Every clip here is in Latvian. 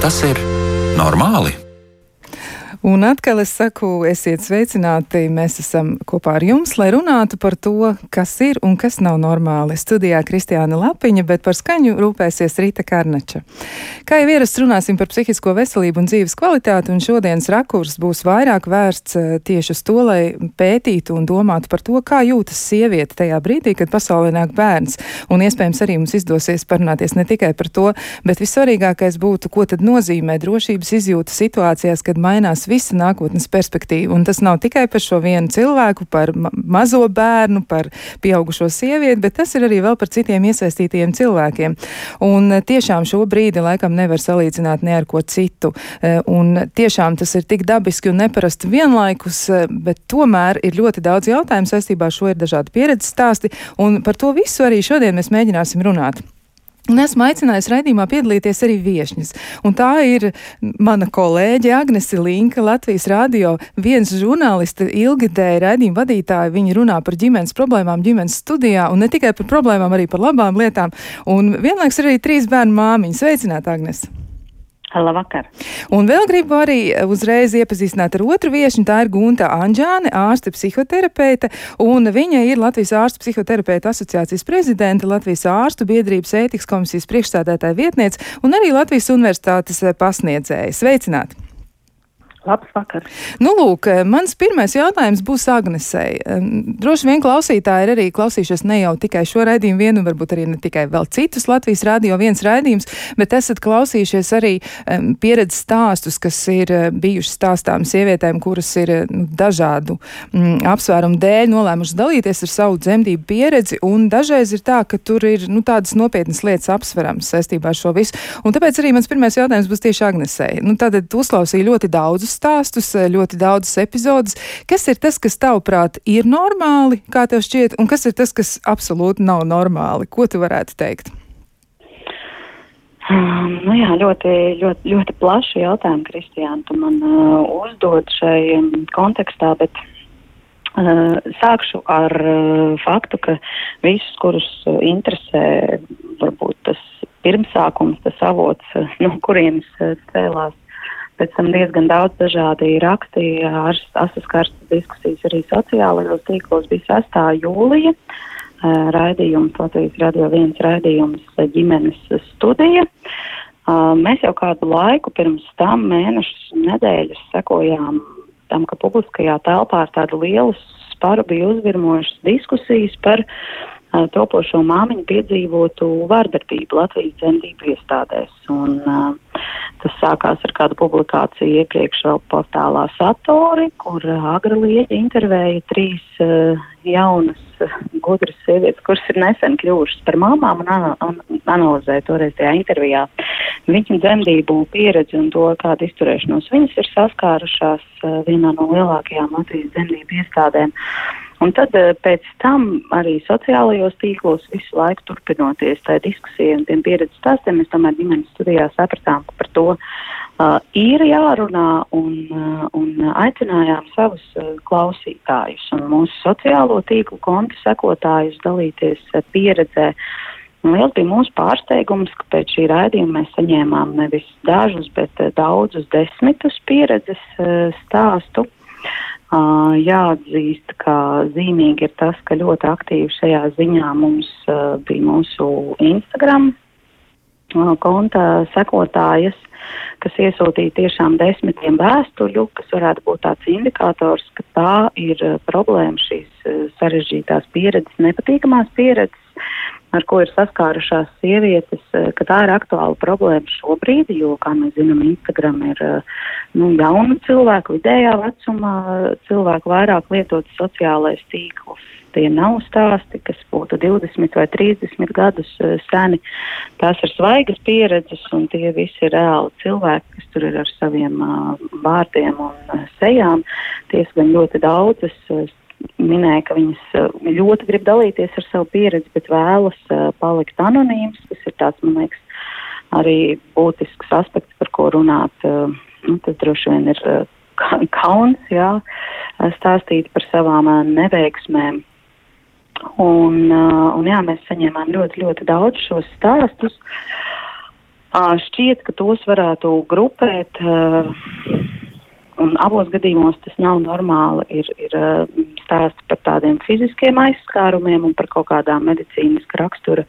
Tas ir normāli? Un atkal es saku, esiet sveicināti. Mēs esam kopā ar jums, lai runātu par to, kas ir un kas nav normāli. Studijā Kristiāna Lapiņa, bet par skaņu rūpēsies Rīta Karnača. Kā jau ierasts, runāsim par psihisko veselību un dzīves kvalitāti, un šodienas rakurs būs vairāk vērsts eh, tieši uz to, lai pētītu un domātu par to, kā jūtas sieviete tajā brīdī, kad pasaulē nāk bērns. Un iespējams arī mums izdosies parunāties ne tikai par to, bet vissvarīgākais būtu, ko tad nozīmē drošības izjūta situācijās, kad mainās visa nākotnes perspektīva. Un tas nav tikai par šo vienu cilvēku, par ma mazo bērnu, par pieaugušo sievieti, bet tas ir arī vēl par citiem iesaistītiem cilvēkiem. Un eh, tiešām šo brīdi laikam nevar salīdzināt ne ar ko citu. Eh, un tiešām tas ir tik dabiski un neparasti vienlaikus, eh, bet tomēr ir ļoti daudz jautājumu saistībā ar šo ir dažādi pieredzes stāsti, un par to visu arī šodien mēs mēģināsim runāt. Un esmu aicinājis raidījumā piedalīties arī viesņas. Tā ir mana kolēģe Agnese Linka, Latvijas radio viens žurnālista, ilgadēja raidījuma vadītāja. Viņa runā par ģimenes problēmām ģimenes studijā un ne tikai par problēmām, arī par labām lietām. Un vienlaiks arī trīs bērnu māmiņas. Sveicināta, Agnese! Labvakar. Un vēl gribu arī uzreiz iepazīstināt ar otru viesiņu. Tā ir Gunta Anģāne, ārste psihoterapeite, un viņa ir Latvijas ārstu psihoterapeita asociācijas prezidente, Latvijas ārstu biedrības ētikas komisijas priekšstādētāja vietniece un arī Latvijas universitātes pasniedzēja. Sveicināti! Labs vakar. Nu, lūk, mans pirmais jautājums būs Agnesei. Droši vien klausītāji ir arī klausījušies ne jau tikai šo raidījumu vienu, varbūt arī ne tikai vēl citus Latvijas radio viens raidījums, bet esat klausījušies arī pieredzes stāstus, kas ir uh, bijuši stāstām sievietēm, kuras ir nu, dažādu um, apsvērumu dēļ nolēmušas dalīties ar savu dzemdību pieredzi, un dažreiz ir tā, ka tur ir nu, tādas nopietnas lietas apsverams saistībā ar šo visu. Un tāpēc arī mans pirmais jautājums būs tieši Agnesei. Nu, tātad uzklausīju ļoti daudzus daudzus stāstus, eh, ļoti daudzas epizodes. Kas ir tas, kas tavuprāt ir normāli, kā tev šķiet, un kas ir tas, kas absolūti nav normāli? Ko tu varētu teikt? Um, nu jā, ļoti, ļoti, ļoti plaši jautājumi, Kristiāna, tu man uh, uzdod šai um, kontekstā, bet uh, sākšu ar uh, faktu, ka visus, kurus uh, interesē varbūt tas pirmsākums, tas avots, uh, no kurienes uh, cēlās pēc tam diezgan daudz dažādi raksti, asas karstas diskusijas arī sociālajos tīklos bija 6. jūlija. Raidījums, Latvijas radio viens raidījums ģimenes studija. Mēs jau kādu laiku pirms tam mēnešus un nedēļas sekojām tam, ka publiskajā telpā ar tādu lielu sparu bija uzvirmojušas diskusijas par uh, topošo māmiņu piedzīvotu vārdarbību Latvijas dzemdību iestādēs. Un, uh, Tas sākās ar kādu publikāciju iepriekš vēl portālā Satori, kur Agra Lieģa intervēja trīs uh, jaunas, uh, gudras sievietes, kuras ir nesen kļuvušas par māmām un, un analizēja toreiz tajā intervijā viņu dzemdību pieredzi un to, kādu izturēšanos viņas ir saskārušās uh, vienā no lielākajām Latvijas dzemdību iestādēm. Un tad pēc tam arī sociālajos tīklos visu laiku turpinoties tai diskusijai un tiem pieredzes stāstiem, mēs tomēr ģimenes studijā sapratām, ka par to uh, ir jārunā un, uh, un aicinājām savus uh, klausītājus un mūsu sociālo tīklu kontu sekotājus dalīties uh, pieredzē. Un liels bija mūsu pārsteigums, ka pēc šī raidījuma mēs saņēmām nevis dažus, bet uh, daudzus desmitus pieredzes uh, stāstu. Uh, jāatzīst, ka zīmīgi ir tas, ka ļoti aktīvi šajā ziņā mums uh, bija mūsu Instagram uh, konta sekotājas, kas iesūtīja tiešām desmitiem vēstuļu, kas varētu būt tāds indikators, ka tā ir problēma šīs sarežģītās pieredzes, nepatīkamās pieredzes ar ko ir saskārušās sievietes, eh, ka tā ir aktuāla problēma šobrīd, jo, kā mēs zinām, Instagram ir eh, nu, jaunu cilvēku, vidējā vecumā cilvēku vairāk lietot sociālais tīkls. Tie nav stāsti, kas būtu 20 vai 30 gadus eh, seni. Tās ir svaigas pieredzes, un tie visi ir reāli cilvēki, kas tur ir ar saviem vārdiem un sejām. Ties gan ļoti daudzas minēja, ka viņas eh, ļoti grib dalīties ar savu pieredzi, bet vēlas eh, palikt anonīms. Tas ir tāds, man liekas, arī būtisks aspekts, par ko runāt. Eh, nu, tas droši vien ir kauns, jā, stāstīt par savām neveiksmēm. Un, un jā, mēs saņēmām ļoti, ļoti daudz šos stāstus. Šķiet, ka tos varētu grupēt. Un abos gadījumos tas nav normāli. Ir, ir stāsts par tādiem fiziskiem aizskārumiem un par kaut kādām medicīniska rakstura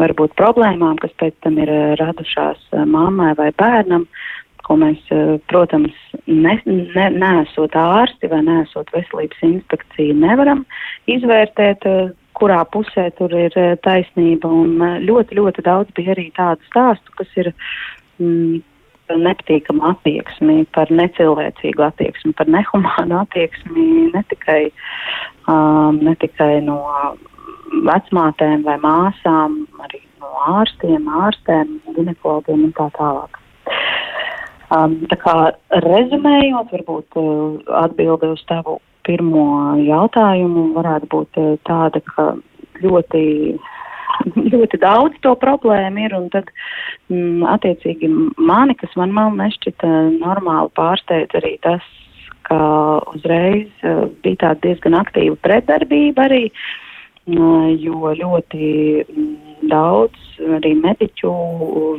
varbūt problēmām, kas pēc tam ir radušās mammai vai bērnam, ko mēs, protams, ne, ne, neesot ārsti vai neesot veselības inspekcija, nevaram izvērtēt kurā pusē tur ir eh, taisnība. Un eh, ļoti, ļoti daudz bija arī tādu stāstu, kas ir mm, nepatīkamu attieksmi, par necilvēcīgu attieksmi, par nehumānu attieksmi ne tikai, um, ne tikai no vecmātēm vai māsām, arī no ārstiem, ārstēm, ginekologiem un tā tālāk. Um, tā kā rezumējot, varbūt uh, atbildi uz tavu pirmo jautājumu varētu būt eh, tāda, ka ļoti, ļoti daudz to problēmu ir, un tad, mm, attiecīgi, mani, kas man mal nešķita normāli pārsteidz arī tas, ka uzreiz uh, bija tāda diezgan aktīva pretdarbība arī, uh, jo ļoti mm, daudz arī mediķu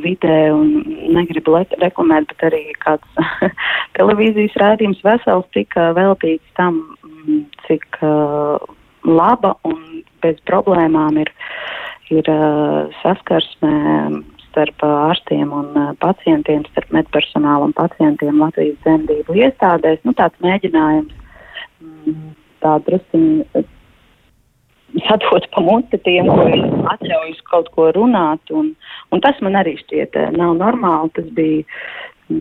vidē, un negribu reklamēt, bet arī kāds televīzijas rādījums vesels tika veltīts tam, cik uh, laba un bez problēmām ir, ir saskarsme starp ārstiem un pacientiem, starp medpersonālu un pacientiem Latvijas dzemdību iestādēs. Nu, tāds mēģinājums mm, tā drusciņi sadot pa muti tiem, kuri atļaujas kaut ko runāt, un, un tas man arī šķiet nav normāli. Tas bija,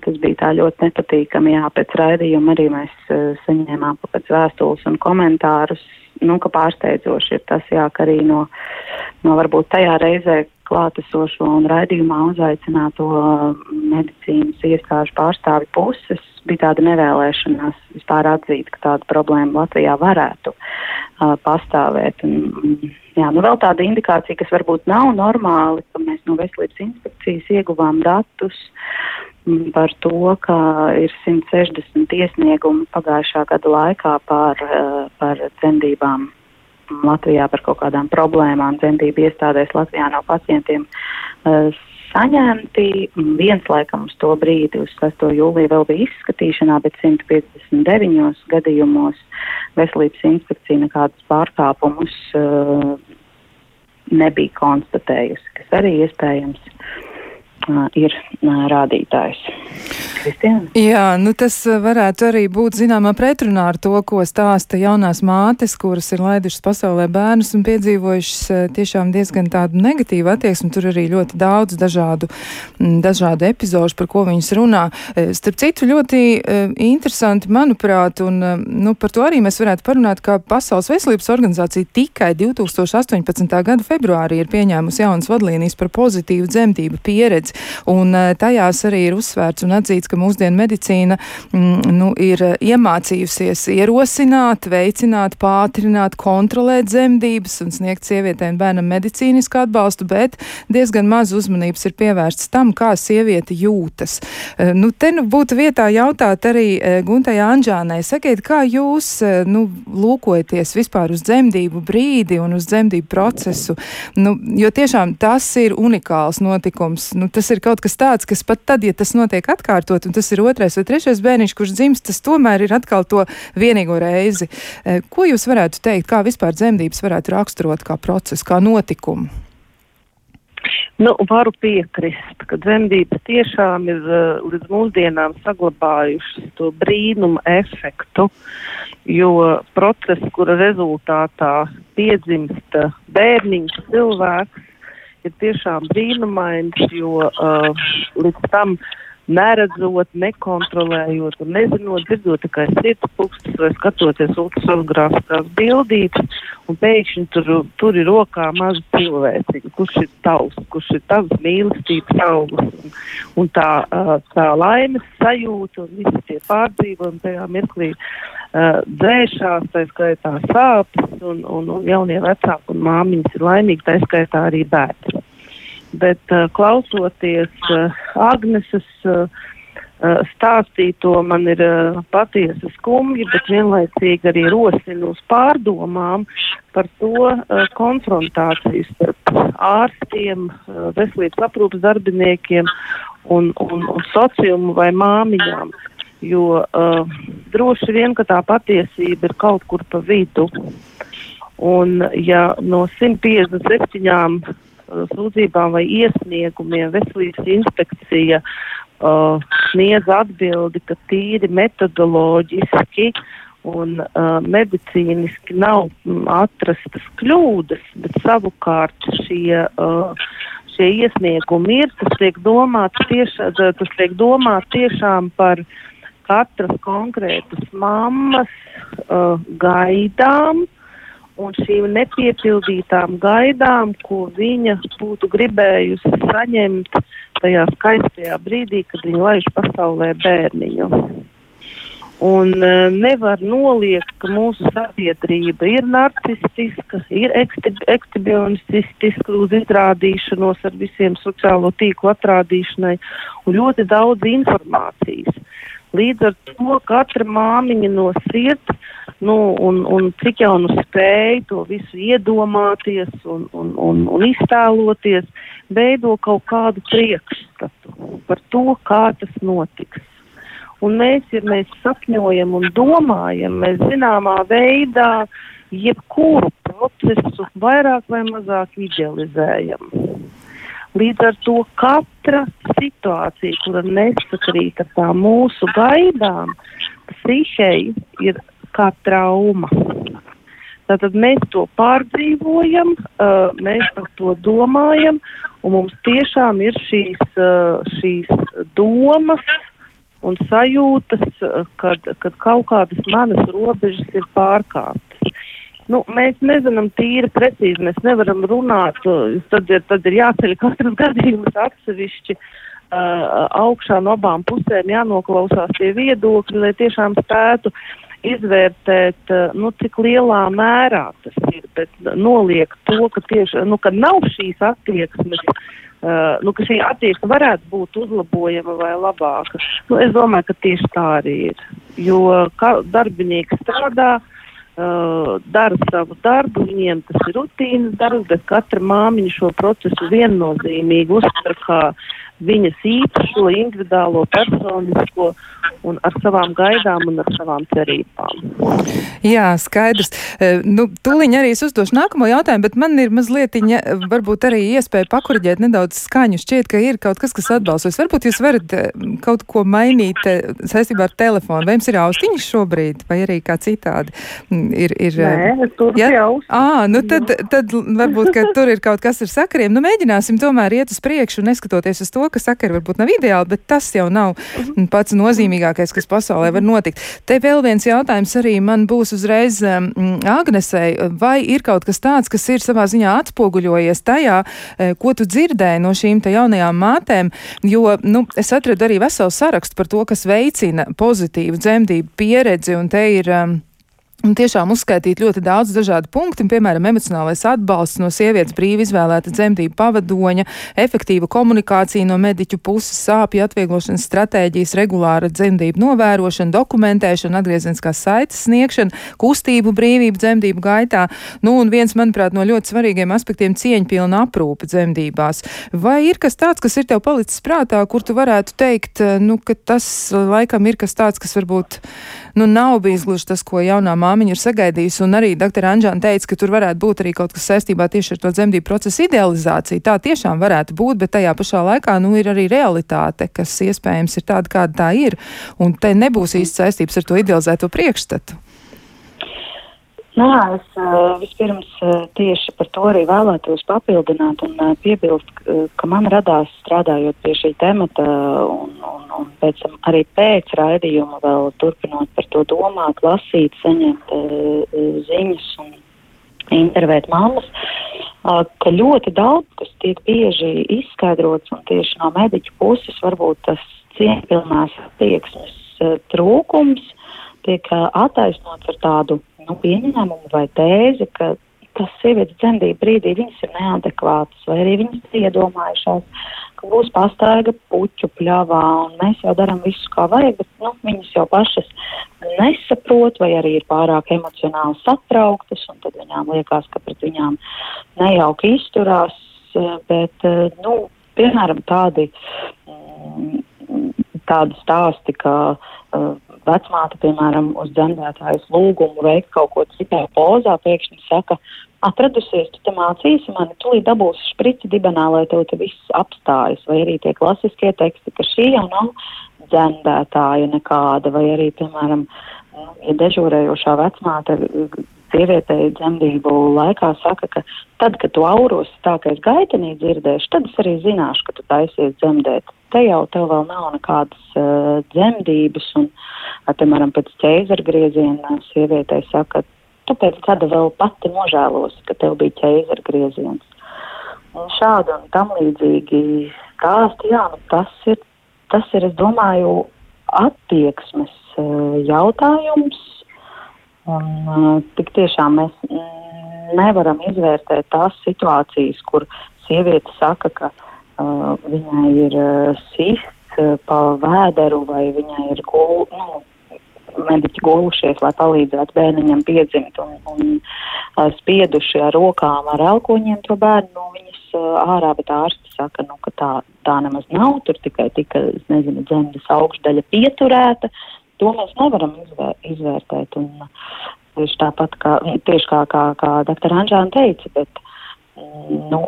tas bija tā ļoti nepatīkami. Jā, pēc raidījuma arī mēs saņēmām pēc vēstules un komentārus, nu, ka pārsteidzoši ir tas, jā, ka arī no, no varbūt tajā reizē klātesošo un raidījumā uzaicināto medicīnas iestāžu pārstāvi puses bija tāda nevēlēšanās vispār atzīt, ka tāda problēma Latvijā varētu uh, pastāvēt. Un, jā, nu vēl tāda indikācija, kas varbūt nav normāli, ka mēs no veselības inspekcijas ieguvām datus par to, ka ir 160 iesniegumi pagājušā gada laikā par, uh, par dzemdībām Latvijā par kaut kādām problēmām dzemdību iestādēs Latvijā no pacientiem uh, saņemti. Viens laikam uz to brīdi, uz 6. jūliju, vēl bija izskatīšanā, bet 159 gadījumos veselības inspekcija nekādus pārkāpumus uh, nebija konstatējusi, kas arī iespējams ir rādītājs. Kristiāna? Jā, nu tas varētu arī būt zināmā pretrunā ar to, ko stāsta jaunās mātes, kuras ir laidušas pasaulē bērnus un piedzīvojušas tiešām diezgan tādu negatīvu attieksmi. Tur arī ļoti daudz dažādu, dažādu epizodu, par ko viņas runā. Starp citu, ļoti interesanti, manuprāt, un nu, par to arī mēs varētu parunāt, ka Pasaules veselības organizācija tikai 2018. gada februārī ir pieņēmusi jaunas vadlīnijas par pozitīvu dzemdību pieredzi, un tajās arī ir uzsvērts un atzīts, ka mūsdienu medicīna mm, nu, ir iemācījusies ierosināt, veicināt, pātrināt, kontrolēt dzemdības un sniegt sievietēm bērnam medicīnisku atbalstu, bet diezgan maz uzmanības ir pievērsts tam, kā sieviete jūtas. E, nu, te nu būtu vietā jautāt arī Guntai Anžānai, sakiet, kā jūs nu, lūkojaties vispār uz dzemdību brīdi un uz dzemdību procesu, nu, jo tiešām tas ir unikāls notikums. Nu, tas ir kaut kas tāds, kas pat tad, ja tas notiek atkārtot, un tas ir otrais vai trešais bērniņš, kurš dzimst, tas tomēr ir atkal to vienīgo reizi. E, ko jūs varētu teikt, kā vispār dzemdības varētu raksturot kā procesu, kā notikumu? Nu, varu piekrist, ka dzemdības tiešām ir uh, līdz mūsdienām saglabājušas to brīnuma efektu, jo process, kura rezultātā piedzimst bērniņš, cilvēks, ir tiešām brīnumains, jo uh, līdz tam uh, neredzot, nekontrolējot nezinot, dzirdot tikai sirds pulkstus vai skatoties ultrasonogrāfiskās bildītes, un pēkšņi tur, tur ir rokā maza cilvēciņa, kurš ir tavs, kurš ir tavs mīlestības augurs, un, un tā, tā laimes sajūta un visi tie pārdzīvojumi tajā mirklī uh, dzēšās, tā skaitā sāpes, un, un, un jaunie vecāki un māmiņas ir laimīgi, tā skaitā arī bērni bet uh, klausoties uh, Agneses uh, stāstīto, man ir uh, patiesa skumja, bet vienlaicīgi arī rosina uz pārdomām par to uh, konfrontāciju starp ārstiem, uh, veselības aprūpas darbiniekiem un, un, un sociumu vai māmiņām. Jo uh, droši vien, ka tā patiesība ir kaut kur pa vidu. Un ja no 157 uh, sūdzībām vai iesniegumiem. Veselības inspekcija uh, sniedz atbildi, ka tīri metodoloģiski un uh, medicīniski nav mm, atrastas kļūdas, bet savukārt šie, uh, šie iesniegumi ir, tas tiek domāts tieši, tas tiek domāts tiešām par katras konkrētas mammas uh, gaidām un šīm nepiepildītām gaidām, ko viņa būtu gribējusi saņemt tajā skaistajā brīdī, kad viņa laiž pasaulē bērniņu. Un uh, nevar noliegt, ka mūsu sabiedrība ir narcistiska, ir ekstibionisistiska uz izrādīšanos ar visiem sociālo tīklu atrādīšanai un ļoti daudz informācijas. Līdz ar to katra māmiņa no sirds nu, un, un cik jau nu spēj to visu iedomāties un, un, un, un iztēloties, veido kaut kādu priekšstatu par to, kā tas notiks. Un mēs, ja mēs sapņojam un domājam, mēs zināmā veidā jebkuru procesu vairāk vai mazāk idealizējam. Līdz ar to katra situācija, kura nesakrīt ar tām mūsu gaidām, psihei ir kā trauma. Tātad mēs to pārdzīvojam, uh, mēs par to domājam, un mums tiešām ir šīs, uh, šīs domas un sajūtas, uh, kad, kad kaut kādas manas robežas ir pārkāptas. Nu, mēs nezinām tīri precīzi, mēs nevaram runāt, tad ir, tad ir jāceļ katrs gadījums atsevišķi uh, augšā no abām pusēm, jānoklausās tie viedokļi, lai tiešām spētu uh, izvērtēt, eh, nu, cik lielā mērā tas ir, bet noliegt to, ka tieši, nu, ka nav šīs attieksmes, uh, nu, ka šī attieksme varētu būt uzlabojama vai labāka. Nu, es domāju, ka tieši tā arī ir, jo darbinieki strādā, uh, dara savu darbu, viņiem tas ir rutīnas darbs, bet katra māmiņa šo procesu viennozīmīgi uztver kā viņas īpašo, individuālo, personisko un ar savām gaidām un ar savām cerībām. Jā, skaidrs. E, nu, tūliņ arī es uzdošu nākamo jautājumu, bet man ir mazliet, varbūt arī iespēja pakuriģēt nedaudz skaņu. Šķiet, ka ir kaut kas, kas atbalstos. Varbūt jūs varat e, kaut ko mainīt e, saistībā ar telefonu. Vai jums ir austiņas šobrīd, vai arī kā citādi? Mm, ir, ir, Nē, tur ja? jau. Ā, nu tad, tad varbūt, ka tur ir kaut kas ar sakariem. Nu, mēģināsim tomēr iet uz priekšu, neskatoties uz to, ka sakari varbūt nav ideāli, bet tas jau nav mhm. pats nozīmīgākais, kas pasaulē var notikt. Te vēl viens jautājums arī man būs uzreiz um, Agnesei. Vai ir kaut kas tāds, kas ir savā ziņā atspoguļojies tajā, eh, ko tu dzirdēji no šīm te jaunajām mātēm? Jo, nu, es atradu arī veselu sarakstu par to, kas veicina pozitīvu dzemdību pieredzi, un te ir um, Un tiešām uzskaitīt ļoti daudz dažādu punktu, piemēram, emocionālais atbalsts no sievietes brīvi izvēlēta dzemdību pavadoņa, efektīva komunikācija no mediķu puses, sāpju atvieglošanas stratēģijas, regulāra dzemdību novērošana, dokumentēšana, atgriezeniskās saites sniegšana, kustību brīvība dzemdību gaitā. Nu, un viens, manuprāt, no ļoti svarīgiem aspektiem - cieņpilna aprūpe dzemdībās. Vai ir kas tāds, kas ir tev palicis prātā, kur tu varētu teikt, nu, ka tas laikam ir kas tāds, kas varbūt nu, nav bijis gluži tas, ko jaunā māmiņa ir sagaidījusi. Un arī dr. Anģēna teica, ka tur varētu būt arī kaut kas saistībā tieši ar to dzemdību procesu idealizāciju. Tā tiešām varētu būt, bet tajā pašā laikā nu, ir arī realitāte, kas iespējams ir tāda, kāda tā ir. Un te nebūs īsti saistības ar to idealizēto priekšstatu. Nē, es uh, vispirms uh, tieši par to arī vēlētos papildināt un uh, piebilst, ka man radās strādājot pie šī temata un, un, un pēc tam arī pēc raidījuma vēl turpinot par to domāt, lasīt, saņemt ziņas un intervēt mammas, ka ļoti daudz, kas tiek bieži izskaidrots un tieši no mediķu puses varbūt tas cieņpilnās attieksmes trūkums tiek attaisnots ar tādu nu, pieņēmumu vai tēzi, ka tas sievietes dzemdību brīdī viņas ir neadekvātas, vai arī viņas iedomājušās, ka būs pastaiga puķu pļavā, un mēs jau darām visu, kā vajag, bet nu, viņas jau pašas nesaprot, vai arī ir pārāk emocionāli satrauktas, un tad viņām liekas, ka pret viņām nejauki izturās, bet, nu, piemēram, tādi, mm, tādi stāsti, ka vecmāte, piemēram, uz dzemdētājas lūgumu veikt kaut ko citā pozā, pēkšņi saka, atradusies, tu te mācīsi mani, tūlīt dabūsi šprici dibenā, lai tev te viss apstājas, vai arī tie klasiskie teksti, ka šī jau nav dzemdētāja nekāda, vai arī, piemēram, ja dežūrējošā vecmāte sievietei dzemdību laikā saka, ka tad, kad tu auros tā, ka es gaitenī dzirdēšu, tad es arī zināšu, ka tu taisies dzemdēt. Te jau tev vēl nav nekādas uh, dzemdības, un, piemēram, pēc ķēzara grieziena sievietei saka, tu pēc gada vēl pati nožēlos, ka tev bija ķēzara grieziens. Un šādi un tam līdzīgi stāsti, jā, nu tas ir, tas ir, es domāju, attieksmes uh, jautājums, Un, uh, tik tiešām mēs mm, nevaram izvērtēt tās situācijas, kur sieviete saka, ka uh, viņai ir uh, sists uh, pa vēderu vai viņai ir gul, nu, mediķi gulušies, lai palīdzētu bērniņam piedzimt un, un uh, spieduši ar rokām, ar elkoņiem to bērnu no viņas uh, ārā, bet ārsti saka, nu, ka tā, tā nemaz nav, tur tikai tika, nezinu, dzemdas augšdaļa pieturēta, to mēs nevaram izvēr, izvērtēt. Un, tieši tāpat kā, tieši kā, kā, kā dr. Anžāna teica, bet, nu,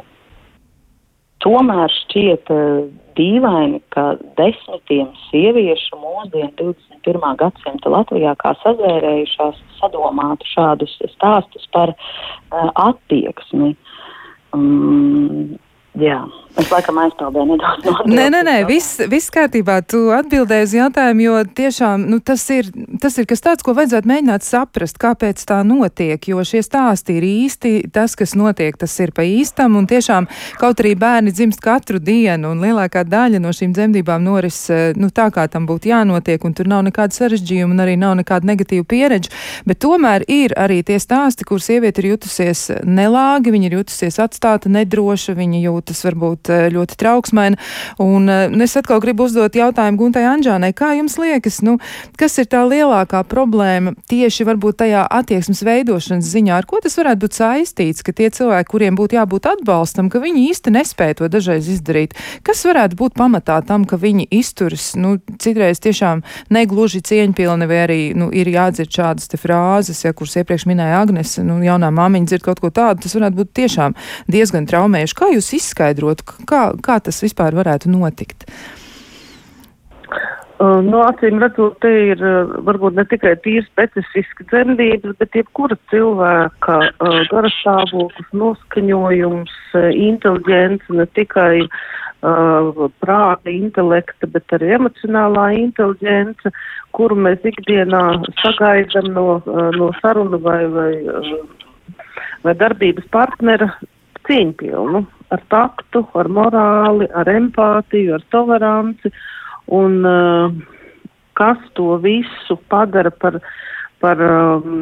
tomēr šķiet uh, dīvaini, ka desmitiem sieviešu mūsdienu 21. gadsimta Latvijā kā sazvērējušās sadomātu šādus stāstus par uh, attieksmi. Um, jā. Es laikam aizpildīju nedaudz no Nē, nē, nē, viss, viss kārtībā. Tu atbildēji uz jautājumu, jo tiešām nu, tas, ir, tas ir kas tāds, ko vajadzētu mēģināt saprast, kāpēc tā notiek. Jo šie stāsti ir īsti, tas, kas notiek, tas ir pa īstam. Un tiešām kaut arī bērni dzimst katru dienu, un lielākā daļa no šīm dzemdībām noris nu, tā, kā tam būtu jānotiek, un tur nav nekāda sarežģījuma, un arī nav nekāda negatīva pieredze. Bet tomēr ir arī tie stāsti, kur sieviete ir jutusies nelāgi, viņa ir jutusies atstāta, nedroša, viņa jūtas varbūt Eh, ļoti trauksmaina. Un eh, es atkal gribu uzdot jautājumu Guntai Anģānai, kā jums liekas, nu, kas ir tā lielākā problēma tieši varbūt tajā attieksmes veidošanas ziņā, ar ko tas varētu būt saistīts, ka tie cilvēki, kuriem būtu jābūt atbalstam, ka viņi īsti nespēja to dažreiz izdarīt. Kas varētu būt pamatā tam, ka viņi izturas, nu, citreiz tiešām negluži cieņpilni, vai arī, nu, ir jādzird šādas frāzes, ja, kuras iepriekš minēja Agnes, nu, jaunā māmiņa dzird kaut ko tādu, tas varētu būt tiešām diezgan traumējuši. Kā jūs izskaidrot, Kā, kā tas vispār varētu notikt? Uh, no acīm redzot, te ir uh, varbūt ne tikai tīri specifiski dzemdības, bet jebkura cilvēka uh, garastāvoklis, noskaņojums, uh, inteliģence, ne tikai prāta, intelekta, bet arī emocionālā inteliģence, kuru mēs ikdienā sagaidam no, no sarunu vai, vai, vai darbības partnera cieņpilnu ar taktu, ar morāli, ar empātiju, ar toleranci. Un uh, kas to visu padara par, par um,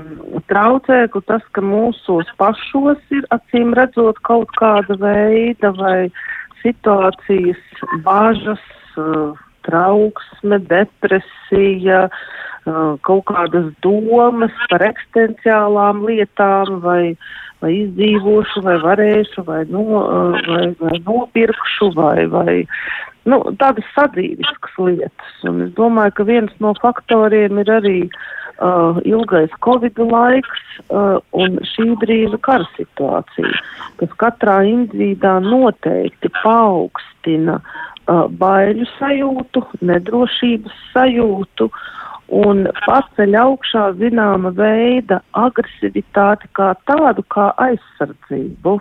traucēku, tas, ka mūsos pašos ir acīm redzot kaut kāda veida vai situācijas bāžas, uh, trauksme, depresija, uh, kaut kādas domas par eksistenciālām lietām vai vai izdzīvošu, vai varēšu, vai, no, vai, vai nopirkšu, vai, vai nu, tādas sadzīviskas lietas. Un es domāju, ka viens no faktoriem ir arī uh, ilgais Covid laiks uh, un šī brīža kara situācija, kas katrā individā noteikti paaugstina uh, baiļu sajūtu, nedrošības sajūtu un paceļ augšā zināma veida agresivitāti kā tādu, kā aizsardzību.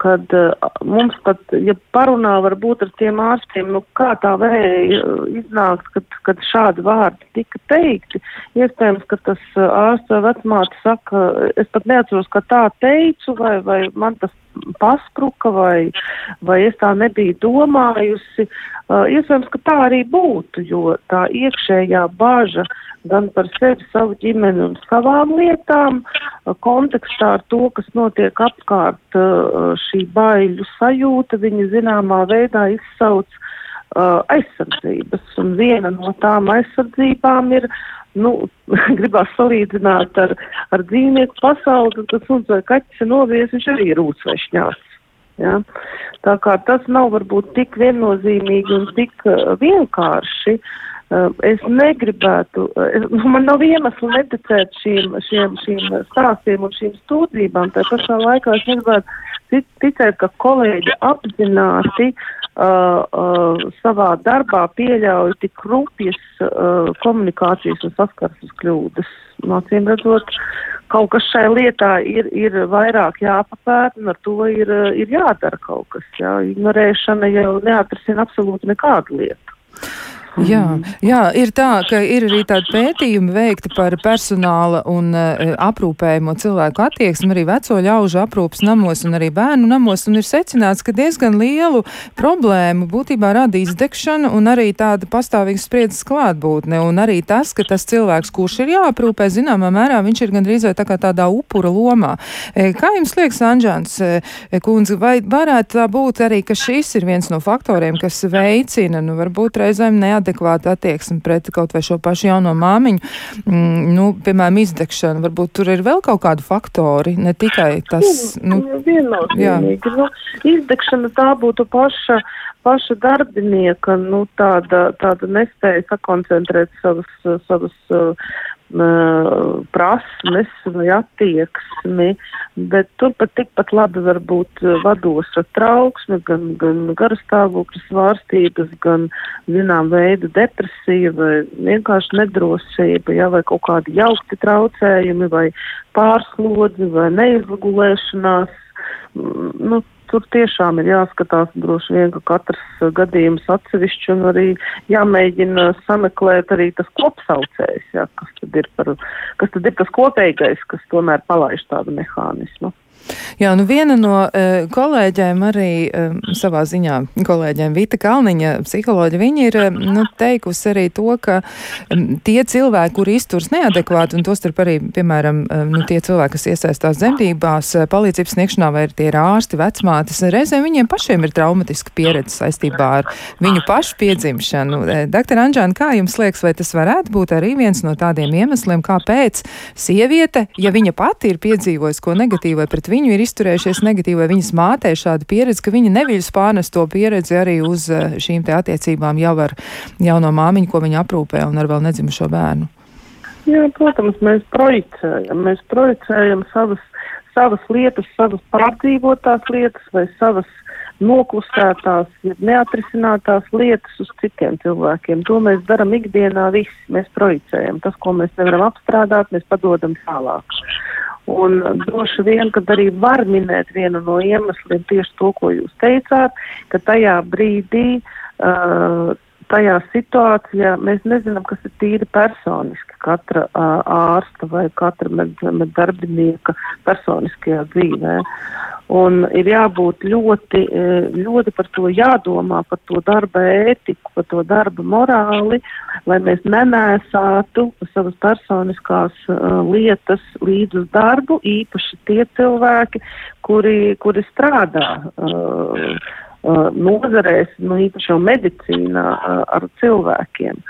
Kad uh, mums pat, ja parunā varbūt ar tiem ārstiem, nu kā tā varēja iznākt, kad, kad šādi vārdi tika teikti, iespējams, ka tas uh, ārsts vai vecmāte saka, es pat neatceros, ka tā teicu, vai, vai man tas paspruka, vai, vai es tā nebiju domājusi. Uh, iespējams, ka tā arī būtu, jo tā iekšējā bāža gan par sevi, savu ģimeni un savām lietām, kontekstā ar to, kas notiek apkārt šī baiļu sajūta, viņa zināmā veidā izsauc uh, aizsardzības. Un viena no tām aizsardzībām ir, nu, gribās salīdzināt ar, ar dzīvnieku pasauli, kad suns vai kaķis ir novies, viņš arī ir rūts vai šņāts. Ja? Tā kā tas nav varbūt tik viennozīmīgi un tik uh, vienkārši. Uh, es negribētu, uh, es, man nav iemeslu neticēt šīm, šiem, šīm stāstiem un šīm stūdzībām. Tā pašā laikā es negribētu ticēt, ka kolēģi apzināti uh, uh, savā darbā pieļauj tik rupjas uh, komunikācijas un saskarsmes kļūdas. Mācīm redzot, kaut kas šai lietā ir, ir vairāk jāpapēta un ar to ir, ir jādara kaut kas. Jā. Ignorēšana jau neatrisina absolūti nekādu lietu. Jā, jā, ir tā, ka ir arī tādi pētījumi veikti par personāla un uh, aprūpējumu cilvēku attieksmi, arī veco ļaužu aprūpas namos un arī bērnu namos, un ir secināts, ka diezgan lielu problēmu būtībā rada izdegšana un arī tāda pastāvīga spriedzes klātbūtne, un arī tas, ka tas cilvēks, kurš ir jāaprūpē, zināmā mērā viņš ir gandrīz vai tā kā tādā upura lomā. E, kā jums liekas, Anžāns e, kundze, vai varētu tā būt arī, ka šis ir viens no faktoriem, kas veicina, nu varbūt reizēm neatbildēt neadekvāta attieksme pret kaut vai šo pašu jauno māmiņu, mm, nu, piemēram, izdegšana. Varbūt tur ir vēl kaut kādi faktori, ne tikai tas. Nu, Viennozīmīgi. Nu, izdegšana tā būtu paša paša darbinieka nu, tāda, tāda nespēja sakoncentrēt savas, savas uh, prasmes vai attieksmi, bet turpat tikpat labi var būt vadoša trauksme, gan, gan garastāvokļa svārstības, gan, zinām, veida depresija vai vienkārši nedrosība, ja, vai kaut kādi jaukti traucējumi vai pārslodzi vai neizgulēšanās. Nu, tur tiešām ir jāskatās droši vien, ka katrs uh, gadījums atsevišķi un arī jāmēģina sameklēt arī tas kopsaucējs, jā, kas tad ir par, kas tad ir tas kopīgais, kas tomēr palaiž tādu mehānismu. Jā, nu viena no uh, kolēģiem arī uh, savā ziņā, kolēģiem Vita Kalniņa, psiholoģa, viņa ir uh, nu, teikusi arī to, ka um, tie cilvēki, kuri izturs neadekvāti, un tostarp arī, piemēram, um, nu, tie cilvēki, kas iesaistās dzemdībās, uh, palīdzības sniegšanā, vai ir tie ārsti, vecmātes, reizēm viņiem pašiem ir traumatiska pieredze saistībā ar viņu pašu piedzimšanu. Uh, Doktor Anžāna, kā jums liekas, vai tas varētu būt arī viens no tādiem iemesliem, kāpēc sieviete, ja viņa pati ir piedzīvojusi ko negatīvu pret viņu, viņu ir izturējušies negatīvi, vai viņas mātē šāda pieredze, ka viņa neviļas pārnest to pieredzi arī uz eh, šīm te attiecībām jau ar jauno māmiņu, ko viņa aprūpē un ar vēl nedzimušo bērnu. Jā, protams, mēs projicējam, mēs projicējam savas, savas lietas, savas pārdzīvotās lietas vai savas noklusētās, neatrisinātās lietas uz citiem cilvēkiem. To mēs darām ikdienā visi. Mēs projicējam. Tas, ko mēs nevaram apstrādāt, mēs padodam tālāk. Un droši vien, kad arī var minēt vienu no iemesliem tieši to, ko jūs teicāt, ka tajā brīdī, uh, tajā situācijā mēs nezinām, kas ir tīri personiski katra uh, ārsta vai katra med, med darbinieka personiskajā dzīvē. Un ir jābūt ļoti, ļoti par to jādomā, par to darba ētiku, par to darba morāli, lai mēs nenēsātu savas personiskās uh, lietas līdz uz darbu, īpaši tie cilvēki, kuri, kuri strādā. Uh, nozarēs, nu īpaši jau medicīnā uh, ar cilvēkiem.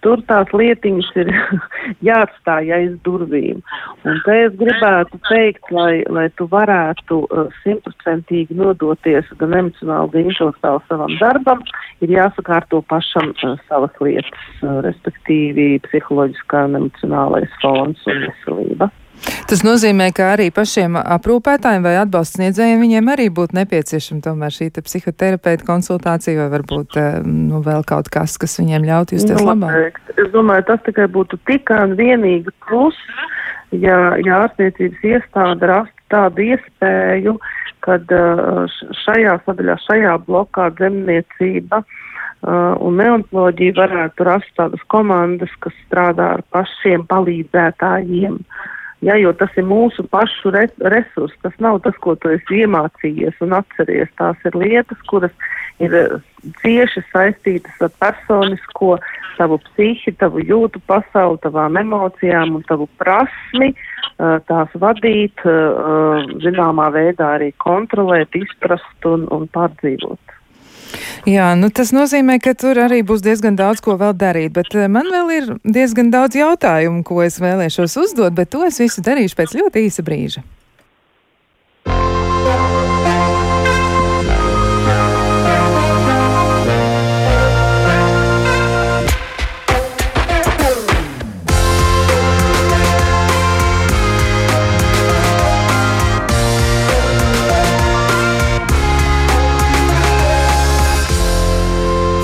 Tur tās lietiņas ir jāatstāj aiz durvīm. Un te es gribētu teikt, lai, lai tu varētu uh, simtprocentīgi uh, nodoties gan emocionāli, gan intelektuāli savam darbam, ir jāsakārto pašam uh, savas lietas, uh, respektīvi psiholoģiskā un emocionālais fons un veselība. Tas nozīmē, ka arī pašiem aprūpētājiem vai atbalsts sniedzējiem viņiem arī būtu nepieciešama tomēr šī psihoterapeita konsultācija vai varbūt eh, nu, vēl kaut kas, kas viņiem ļautu justies nu, labāk. Es domāju, tas tikai būtu tikai un vienīgi plus, ja, ja ārstniecības iestāde rastu tādu iespēju, kad eh, šajā sadaļā, šajā blokā dzemniecība Uh, un neontoloģija varētu rast tādas komandas, kas strādā ar pašiem palīdzētājiem. Uh, Ja, jo tas ir mūsu pašu re resurs, tas nav tas, ko tu esi iemācījies un atceries. Tās ir lietas, kuras ir eh, cieši saistītas ar personisko, tavu psihi, tavu jūtu pasauli, tavām emocijām un tavu prasmi uh, tās vadīt, uh, zināmā veidā arī kontrolēt, izprast un, un pārdzīvot. Jā, nu tas nozīmē, ka tur arī būs diezgan daudz ko vēl darīt, bet eh, man vēl ir diezgan daudz jautājumu, ko es vēlēšos uzdot, bet to es visu darīšu pēc ļoti īsa brīža.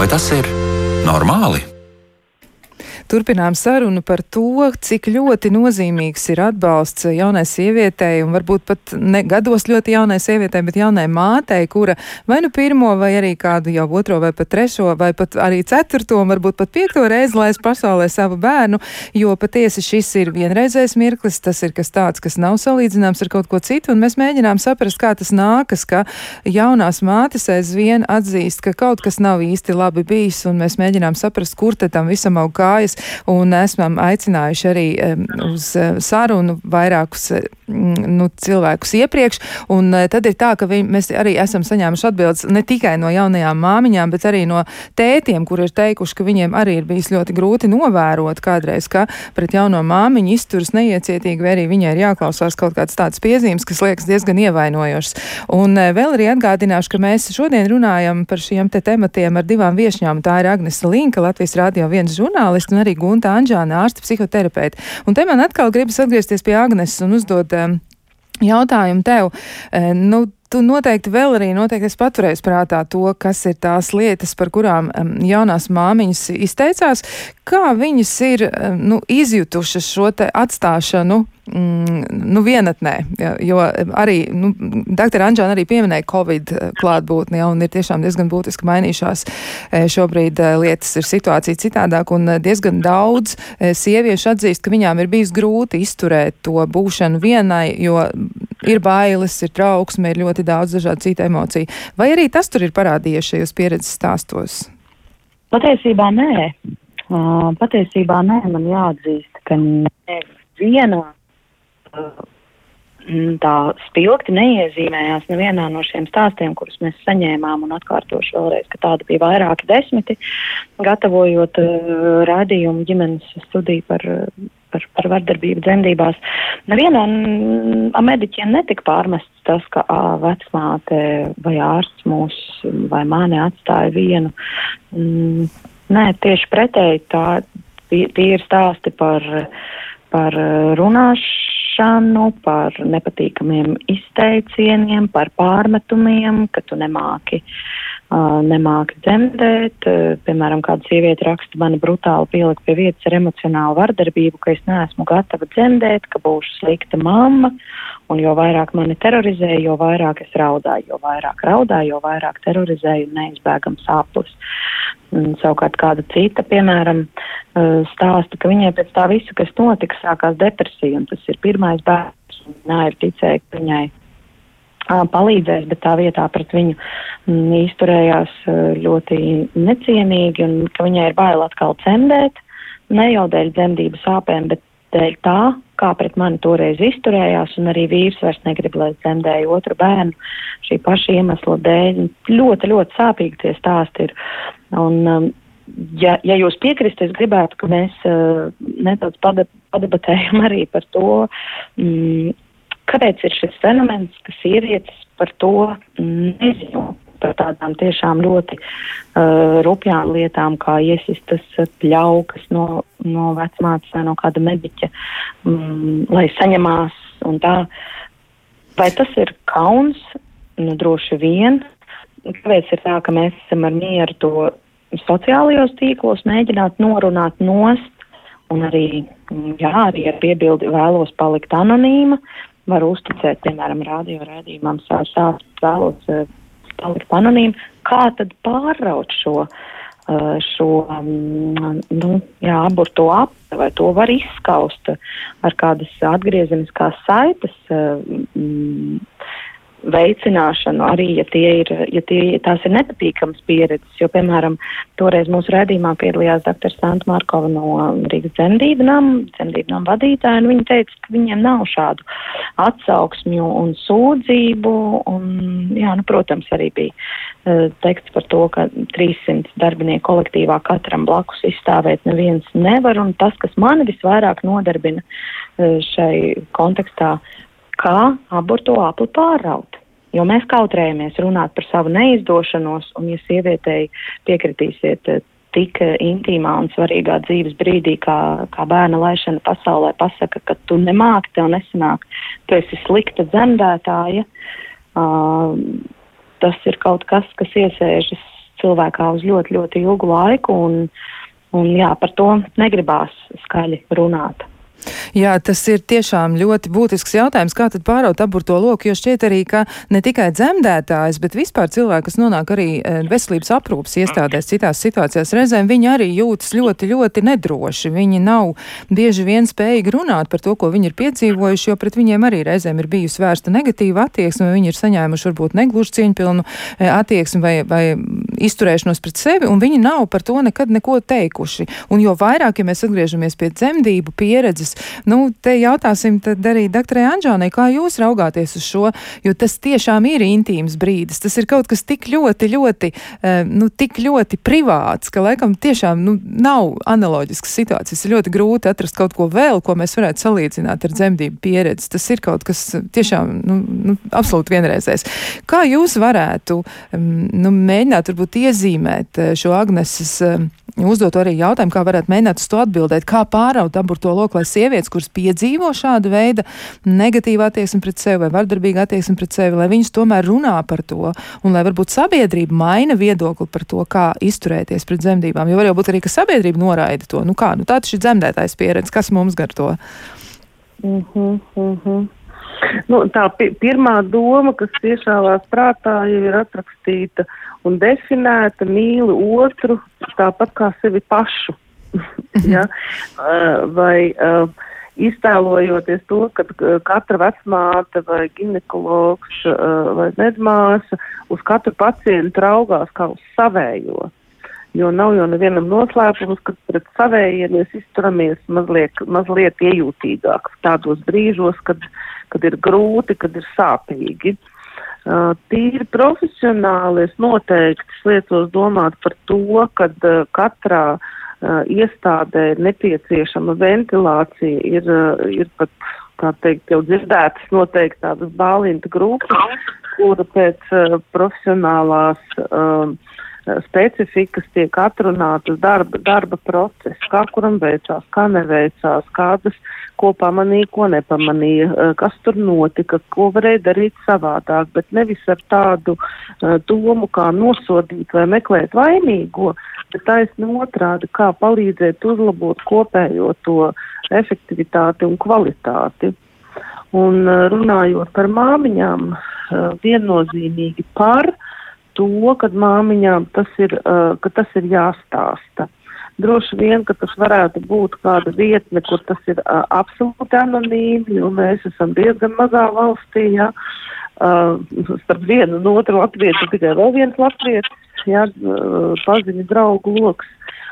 Vai tas ir normāli? Turpinām sarunu par to, cik ļoti nozīmīgs ir atbalsts jaunai sievietei, un varbūt pat ne gados ļoti jaunai sievietei, bet jaunai mātei, kura vai nu pirmo, vai arī kādu jau otro, vai pat trešo, vai pat arī ceturto, un varbūt pat piekto reizi laist pasaulē savu bērnu, jo patiesi šis ir vienreizējs mirklis, tas ir kas tāds, kas nav salīdzināms ar kaut ko citu, un mēs mēģinām saprast, kā tas nākas, ka jaunās mātes aizvien atzīst, ka kaut kas nav īsti labi bijis, un mēs mēģinām saprast, kur te tam visam aug kājas un esam aicinājuši arī uz eh, sarunu vairākus eh, nu, cilvēkus iepriekš, un eh, tad ir tā, ka vi, mēs arī esam saņēmuši atbildes ne tikai no jaunajām māmiņām, bet arī no tētiem, kur ir teikuši, ka viņiem arī ir bijis ļoti grūti novērot kādreiz, ka pret jauno māmiņu izturas neiecietīgi, vai arī viņai ir jāklausās kaut kāds tāds piezīmes, kas liekas diezgan ievainojošs. Un vēl arī atgādināšu, ka mēs šodien runājam par šiem te tematiem ar divām viešņām. Tā ir Agnesa Linka, Latvijas Rādio viens žurnālists, un arī Gunta Anžāna, ārsta psihoterapeita. Un te man atkal gribas atgriezties pie Agnes un uzdot um, jautājumu tev. Uh, nu, Tu noteikti vēl arī noteikti paturēsi prātā to, kas ir tās lietas, par kurām um, jaunās māmiņas izteicās, kā viņas ir um, nu, izjutušas šo atstāšanu mm, nu, vienatnē. Jo arī nu, dr. Anģēna arī pieminēja Covid klātbūtni, ja, un ir tiešām diezgan būtiski mainījušās šobrīd lietas, ir situācija citādāk, un diezgan daudz sieviešu atzīst, ka viņām ir bijis grūti izturēt to būšanu vienai, jo ir bailes, ir trauksme, ir ļoti daudz dažādu citu emociju. Vai arī tas tur ir parādījies šajos pieredzes stāstos? Patiesībā nē. Uh, patiesībā nē, man jāatzīst, ka nevienā tā spilgti neiezīmējās nevienā no šiem stāstiem, kurus mēs saņēmām, atkārtošu vēlreiz, ka tāda bija vairāki desmiti, gatavojot uh, rādījumu ģimenes studiju par par, par vardarbību dzemdībās. Nevienam mediķiem netika pārmests tas, ka ā, vecmāte vai ārsts mūs vai mani atstāja vienu. Mm, nē, tieši pretēji tā, tie ir stāsti par, par runāšanu, par nepatīkamiem izteicieniem, par pārmetumiem, ka tu nemāki uh, nemāki dzemdēt. Piemēram, kāda sieviete raksta, man brutāli pielika pie vietas ar emocionālu vardarbību, ka es neesmu gatava dzemdēt, ka būšu slikta mamma, un jo vairāk mani terorizēja, jo vairāk es raudāju, jo vairāk raudāju, jo vairāk terorizēju un neizbēgam sāpes. Savukārt kāda cita, piemēram, stāsta, ka viņai pēc tā visa, kas notika, sākās depresija, un tas ir pirmais bērns, un viņa ir ticēja, ka viņai palīdzēs, bet tā vietā pret viņu m, izturējās ļoti necienīgi un ka viņai ir bail atkal cemdēt, ne jau dēļ dzemdību sāpēm, bet dēļ tā, kā pret mani toreiz izturējās, un arī vīrs vairs negrib, lai dzemdēju otru bērnu šī paša iemesla dēļ. Ļoti, ļoti sāpīgi tie stāsti ir. Un, um, ja, ja jūs piekristu, es gribētu, ka mēs uh, nedaudz padebatējam arī par to, mm, Kāpēc ir šis fenomens, ka sievietes par to nezinu? Par tādām tiešām ļoti uh, rupjām lietām, kā iesistas pļaukas no, no vecmātes vai no kāda mediķa, um, lai saņemās. Vai tas ir kauns? Nu, droši vien. Kāpēc ir tā, ka mēs esam ar mieru to sociālajos tīklos mēģināt norunāt nost, un arī, jā, arī ar piebildi vēlos palikt anonīma, var uzticēt, piemēram, radio rādījumam, sākt vēlos palikt anonīmi, kā tad pārraut šo, uh, šo um, nu, jā, aburto apli, vai to var izskaust ar kādas atgriezeniskās saites. Uh, mm, veicināšanu, arī ja, tie ir, ja tie, tās ir nepatīkamas pieredzes. Jo, piemēram, toreiz mūsu redzījumā piedalījās dr. Santa Markova no Rīgas dzemdību nama, dzemdību nama vadītāja, un viņa teica, ka viņiem nav šādu atsauksmju un sūdzību. Un, jā, nu, protams, arī bija uh, teksts par to, ka 300 darbinieku kolektīvā katram blakus izstāvēt neviens nevar, un tas, kas mani visvairāk nodarbina uh, šai kontekstā, kā aborto apli pāraut. Jo mēs kautrējamies runāt par savu neizdošanos, un, ja sievietei piekritīsiet eh, tik eh, intīmā un svarīgā dzīves brīdī, kā, kā bērna laišana pasaulē, pasaka, ka tu nemāki, tev nesanāk, tu esi slikta dzemdētāja, uh, tas ir kaut kas, kas iesēžas cilvēkā uz ļoti, ļoti ilgu laiku, un, un jā, par to negribās skaļi runāt. Jā, tas ir tiešām ļoti būtisks jautājums, kā tad pāraut aburto loku, jo šķiet arī, ka ne tikai dzemdētājs, bet vispār cilvēki, kas nonāk arī e, veselības aprūpas iestādēs citās situācijās, reizēm viņi arī jūtas ļoti, ļoti nedroši. Viņi nav bieži vien spējīgi runāt par to, ko viņi ir piedzīvojuši, jo pret viņiem arī reizēm ir bijusi vērsta negatīva attieksme, viņi ir saņēmuši varbūt negluži cieņpilnu e, attieksmi vai, vai izturēšanos pret sevi, un viņi nav par to nekad neko teikuši. Un jo vairāk, ja mēs atgriežamies pie dzemdību pieredzes, Nu, te jautāsim tad arī doktorai Anžānai, kā jūs raugāties uz šo, jo tas tiešām ir intīms brīdis. Tas ir kaut kas tik ļoti, ļoti, eh, nu, tik ļoti privāts, ka laikam tiešām nu, nav analoģiskas situācijas. Ir ļoti grūti atrast kaut ko vēl, ko mēs varētu salīdzināt ar dzemdību pieredzi. Tas ir kaut kas tiešām nu, nu, absolūti vienreizējs. Kā jūs varētu mm, nu, mēģināt varbūt iezīmēt eh, šo Agneses uzdotu arī jautājumu, kā varētu mēģināt uz to atbildēt, kā pāraut aburto loku, lai sievietes, kuras piedzīvo šādu veidu negatīvu attieksmi pret sevi vai vardarbīgu attieksmi pret sevi, lai viņas tomēr runā par to un lai varbūt sabiedrība maina viedokli par to, kā izturēties pret dzemdībām. Jo var jau būt arī, ka sabiedrība noraida to. Nu kā, nu tā taču ir dzemdētājs pieredze, kas mums gar to? Mm -hmm, mm -hmm. Nu, tā pi pirmā doma, kas iešāvās prātā, jau ir atrakstīta un definēta mīli otru tāpat kā sevi pašu. ja? uh, vai uh, iztēlojoties to, ka katra vecmāte vai ginekologs vai medmāsa uz katru pacientu raugās kā uz savējo. Jo nav jau nevienam noslēpums, ka pret savējiem mēs izturamies mazliet, mazliet iejūtīgāk tādos brīžos, kad, kad ir grūti, kad ir sāpīgi. Uh, tīri profesionāli es noteikti liecos domāt par to, ka uh, katrā uh, iestādē nepieciešama ventilācija, ir, ir pat, kā teikt, jau dzirdētas noteikti tādas bālinta grupas, kura pēc profesionālās uh, specifikas tiek atrunātas darba, darba process, kā kuram veicās, kā neveicās, kādas ko pamanīja, ko nepamanīja, eh, kas tur notika, ko varēja darīt savādāk, bet nevis ar tādu uh, domu, kā nosodīt vai meklēt vainīgo, bet taisni otrādi, kā palīdzēt uzlabot kopējo to efektivitāti un kvalitāti. Un uh, runājot par māmiņām, uh, viennozīmīgi par to, ka māmiņām tas ir, ka tas ir jāstāsta. Droši vien, ka tas varētu būt kāda vietne, kur tas ir uh, absolūti anonīmi, jo mēs esam diezgan mazā valstī, jā. Uh, starp vienu un otru latviešu tikai vēl viens latvietis, jā, uh, paziņu draugu loks.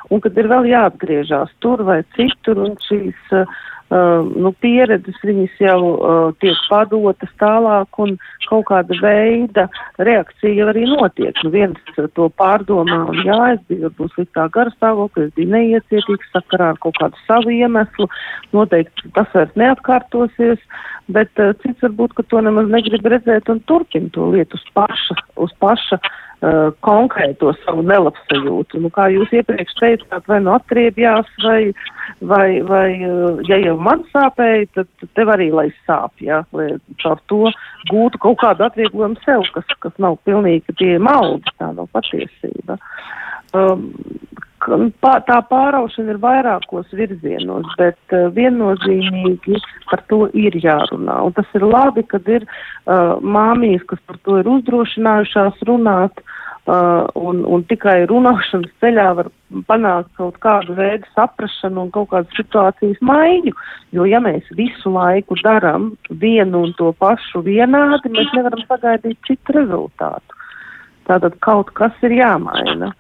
Un kad ir vēl jāatgriežās tur vai citur, un šīs uh, uh, nu, pieredzes viņas jau uh, tiek padotas tālāk un kaut kāda veida reakcija arī notiek. Nu, viens to pārdomā un jā, es biju varbūt sliktā gara stāvokļa, es biju neiecietīgs sakarā ar kaut kādu savu iemeslu, noteikti tas vairs neatkārtosies, bet uh, cits varbūt, ka to nemaz negrib redzēt un turpina to lietu uz paša, uz paša konkrēto savu nelabsajūtu. Nu, kā jūs iepriekš teicāt, vai nu atriebjās, vai, vai, vai uh, ja jau man sāpēja, tad tev arī lai sāp, jā, lai caur to gūtu kaut kādu atvieglojumu sev, kas, kas nav pilnīgi tie maldi, tā nav patiesība. Um, tā pāraušana ir vairākos virzienos, bet uh, viennozīmīgi par to ir jārunā. Un tas ir labi, kad ir uh, māmijas, kas par to ir uzdrošinājušās runāt, uh, un, un tikai runāšanas ceļā var panākt kaut kādu veidu saprašanu un kaut kādas situācijas maiņu. Jo ja mēs visu laiku darām vienu un to pašu vienādi, mēs nevaram sagaidīt citu rezultātu. Tātad kaut kas ir jāmaina.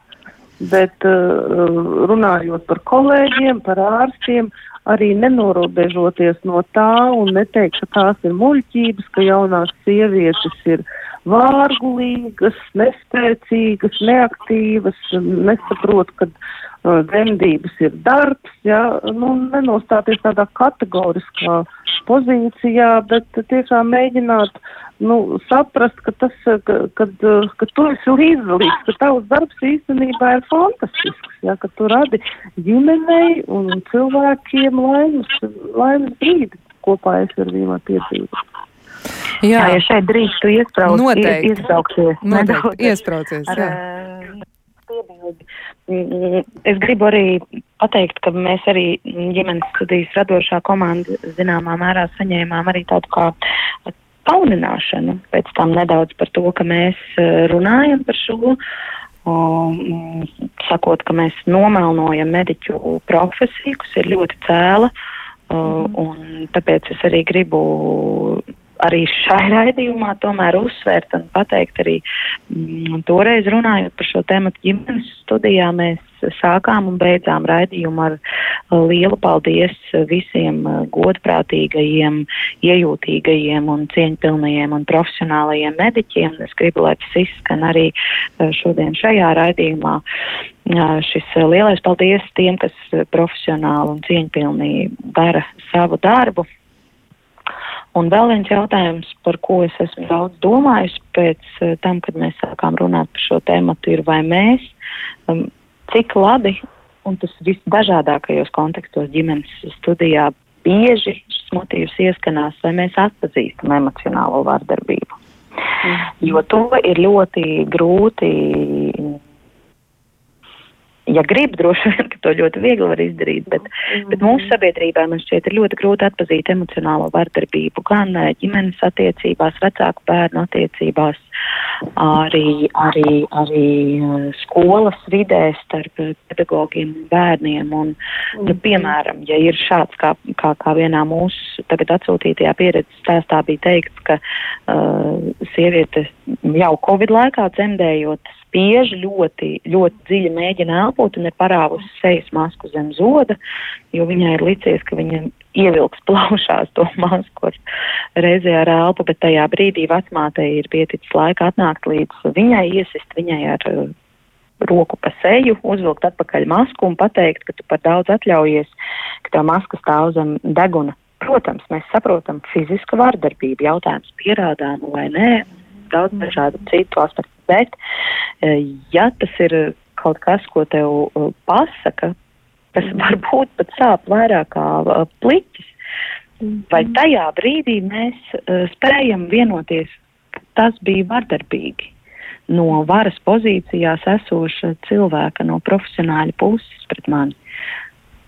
Bet uh, runājot par kolēģiem, par ārstiem, arī nenorobežoties no tā un neteikt, ka tās ir muļķības, ka jaunās sievietes ir vārgulīgas, nespēcīgas, neaktīvas, nesaprot, ka uh, dzemdības ir darbs, jā, nu, nenostāties tādā kategoriskā pozīcijā, bet tiešām mēģināt nu, saprast, ka tas, ka, kad, ka tu esi līdzdalīgs, ka tavs darbs īstenībā ir fantastisks, ja, ka tu radi ģimenei un cilvēkiem laimes, laimes brīdi kopā es ar viņiem piedzīvot. Jā, jā, ja šeit drīkstu iesprāst, Noteikti. iesprāsties. Noteikti, iesprāsties, jā. Ar, piebildi. Mm, es gribu arī pateikt, ka mēs arī ģimenes studijas radošā komanda zināmā mērā saņēmām arī tādu kā kaunināšanu. Pēc tam nedaudz par to, ka mēs eh, runājam par šo. Um, sakot, ka mēs nomelnojam mediķu profesiju, kas ir ļoti cēla, uh, un tāpēc es arī gribu arī šai raidījumā tomēr uzsvērt un pateikt arī mm, toreiz runājot par šo tēmu ģimenes studijā, mēs sākām un beidzām raidījumu ar lielu paldies visiem godprātīgajiem, iejūtīgajiem un cieņpilnajiem un profesionālajiem mediķiem. Es gribu, lai tas izskan arī šodien šajā raidījumā. Šis lielais paldies tiem, kas profesionāli un cieņpilni dara savu darbu, Un vēl viens jautājums, par ko es esmu daudz domājis pēc uh, tam, kad mēs sākām runāt par šo tēmu, ir vai mēs, um, cik labi, un tas visdažādākajos kontekstos ģimenes studijā bieži šis motīvs ieskanās, vai mēs atpazīstam emocionālo vardarbību. Mm. Jo to ir ļoti grūti ja grib, droši vien, ka to ļoti viegli var izdarīt, bet, bet mūsu sabiedrībā man šķiet ir ļoti grūti atpazīt emocionālo vardarbību gan eh, ģimenes attiecībās, vecāku bērnu attiecībās, arī, arī, arī eh, skolas vidē starp pedagogiem un bērniem. Un, nu, piemēram, ja ir šāds, kā, kā, kā vienā mūsu tagad atsūtītajā pieredzes stāstā bija teikts, ka uh, sieviete jau Covid laikā dzemdējot spiež ļoti, ļoti dziļi mēģina elpot un ir parāvusi sejas masku zem zoda, jo viņai ir licies, ka viņa ievilks plaušās to masku reizē ar elpu, bet tajā brīdī vecmātei ir pieticis laika atnākt līdz viņai, iesist viņai ar uh, roku pa seju, uzvilkt atpakaļ masku un pateikt, ka tu par daudz atļaujies, ka tā maska stāv zem deguna. Protams, mēs saprotam fiziska vardarbība, jautājums pierādām vai nē, daudz dažādu citu aspektu Bet, e, ja tas ir kaut kas, ko tev e, pasaka, tas mm. varbūt pat sāp vairāk kā pliķis, vai mm. tajā brīdī mēs spējam vienoties, tas bija vardarbīgi no varas pozīcijās esoša cilvēka, no profesionāļa puses pret mani.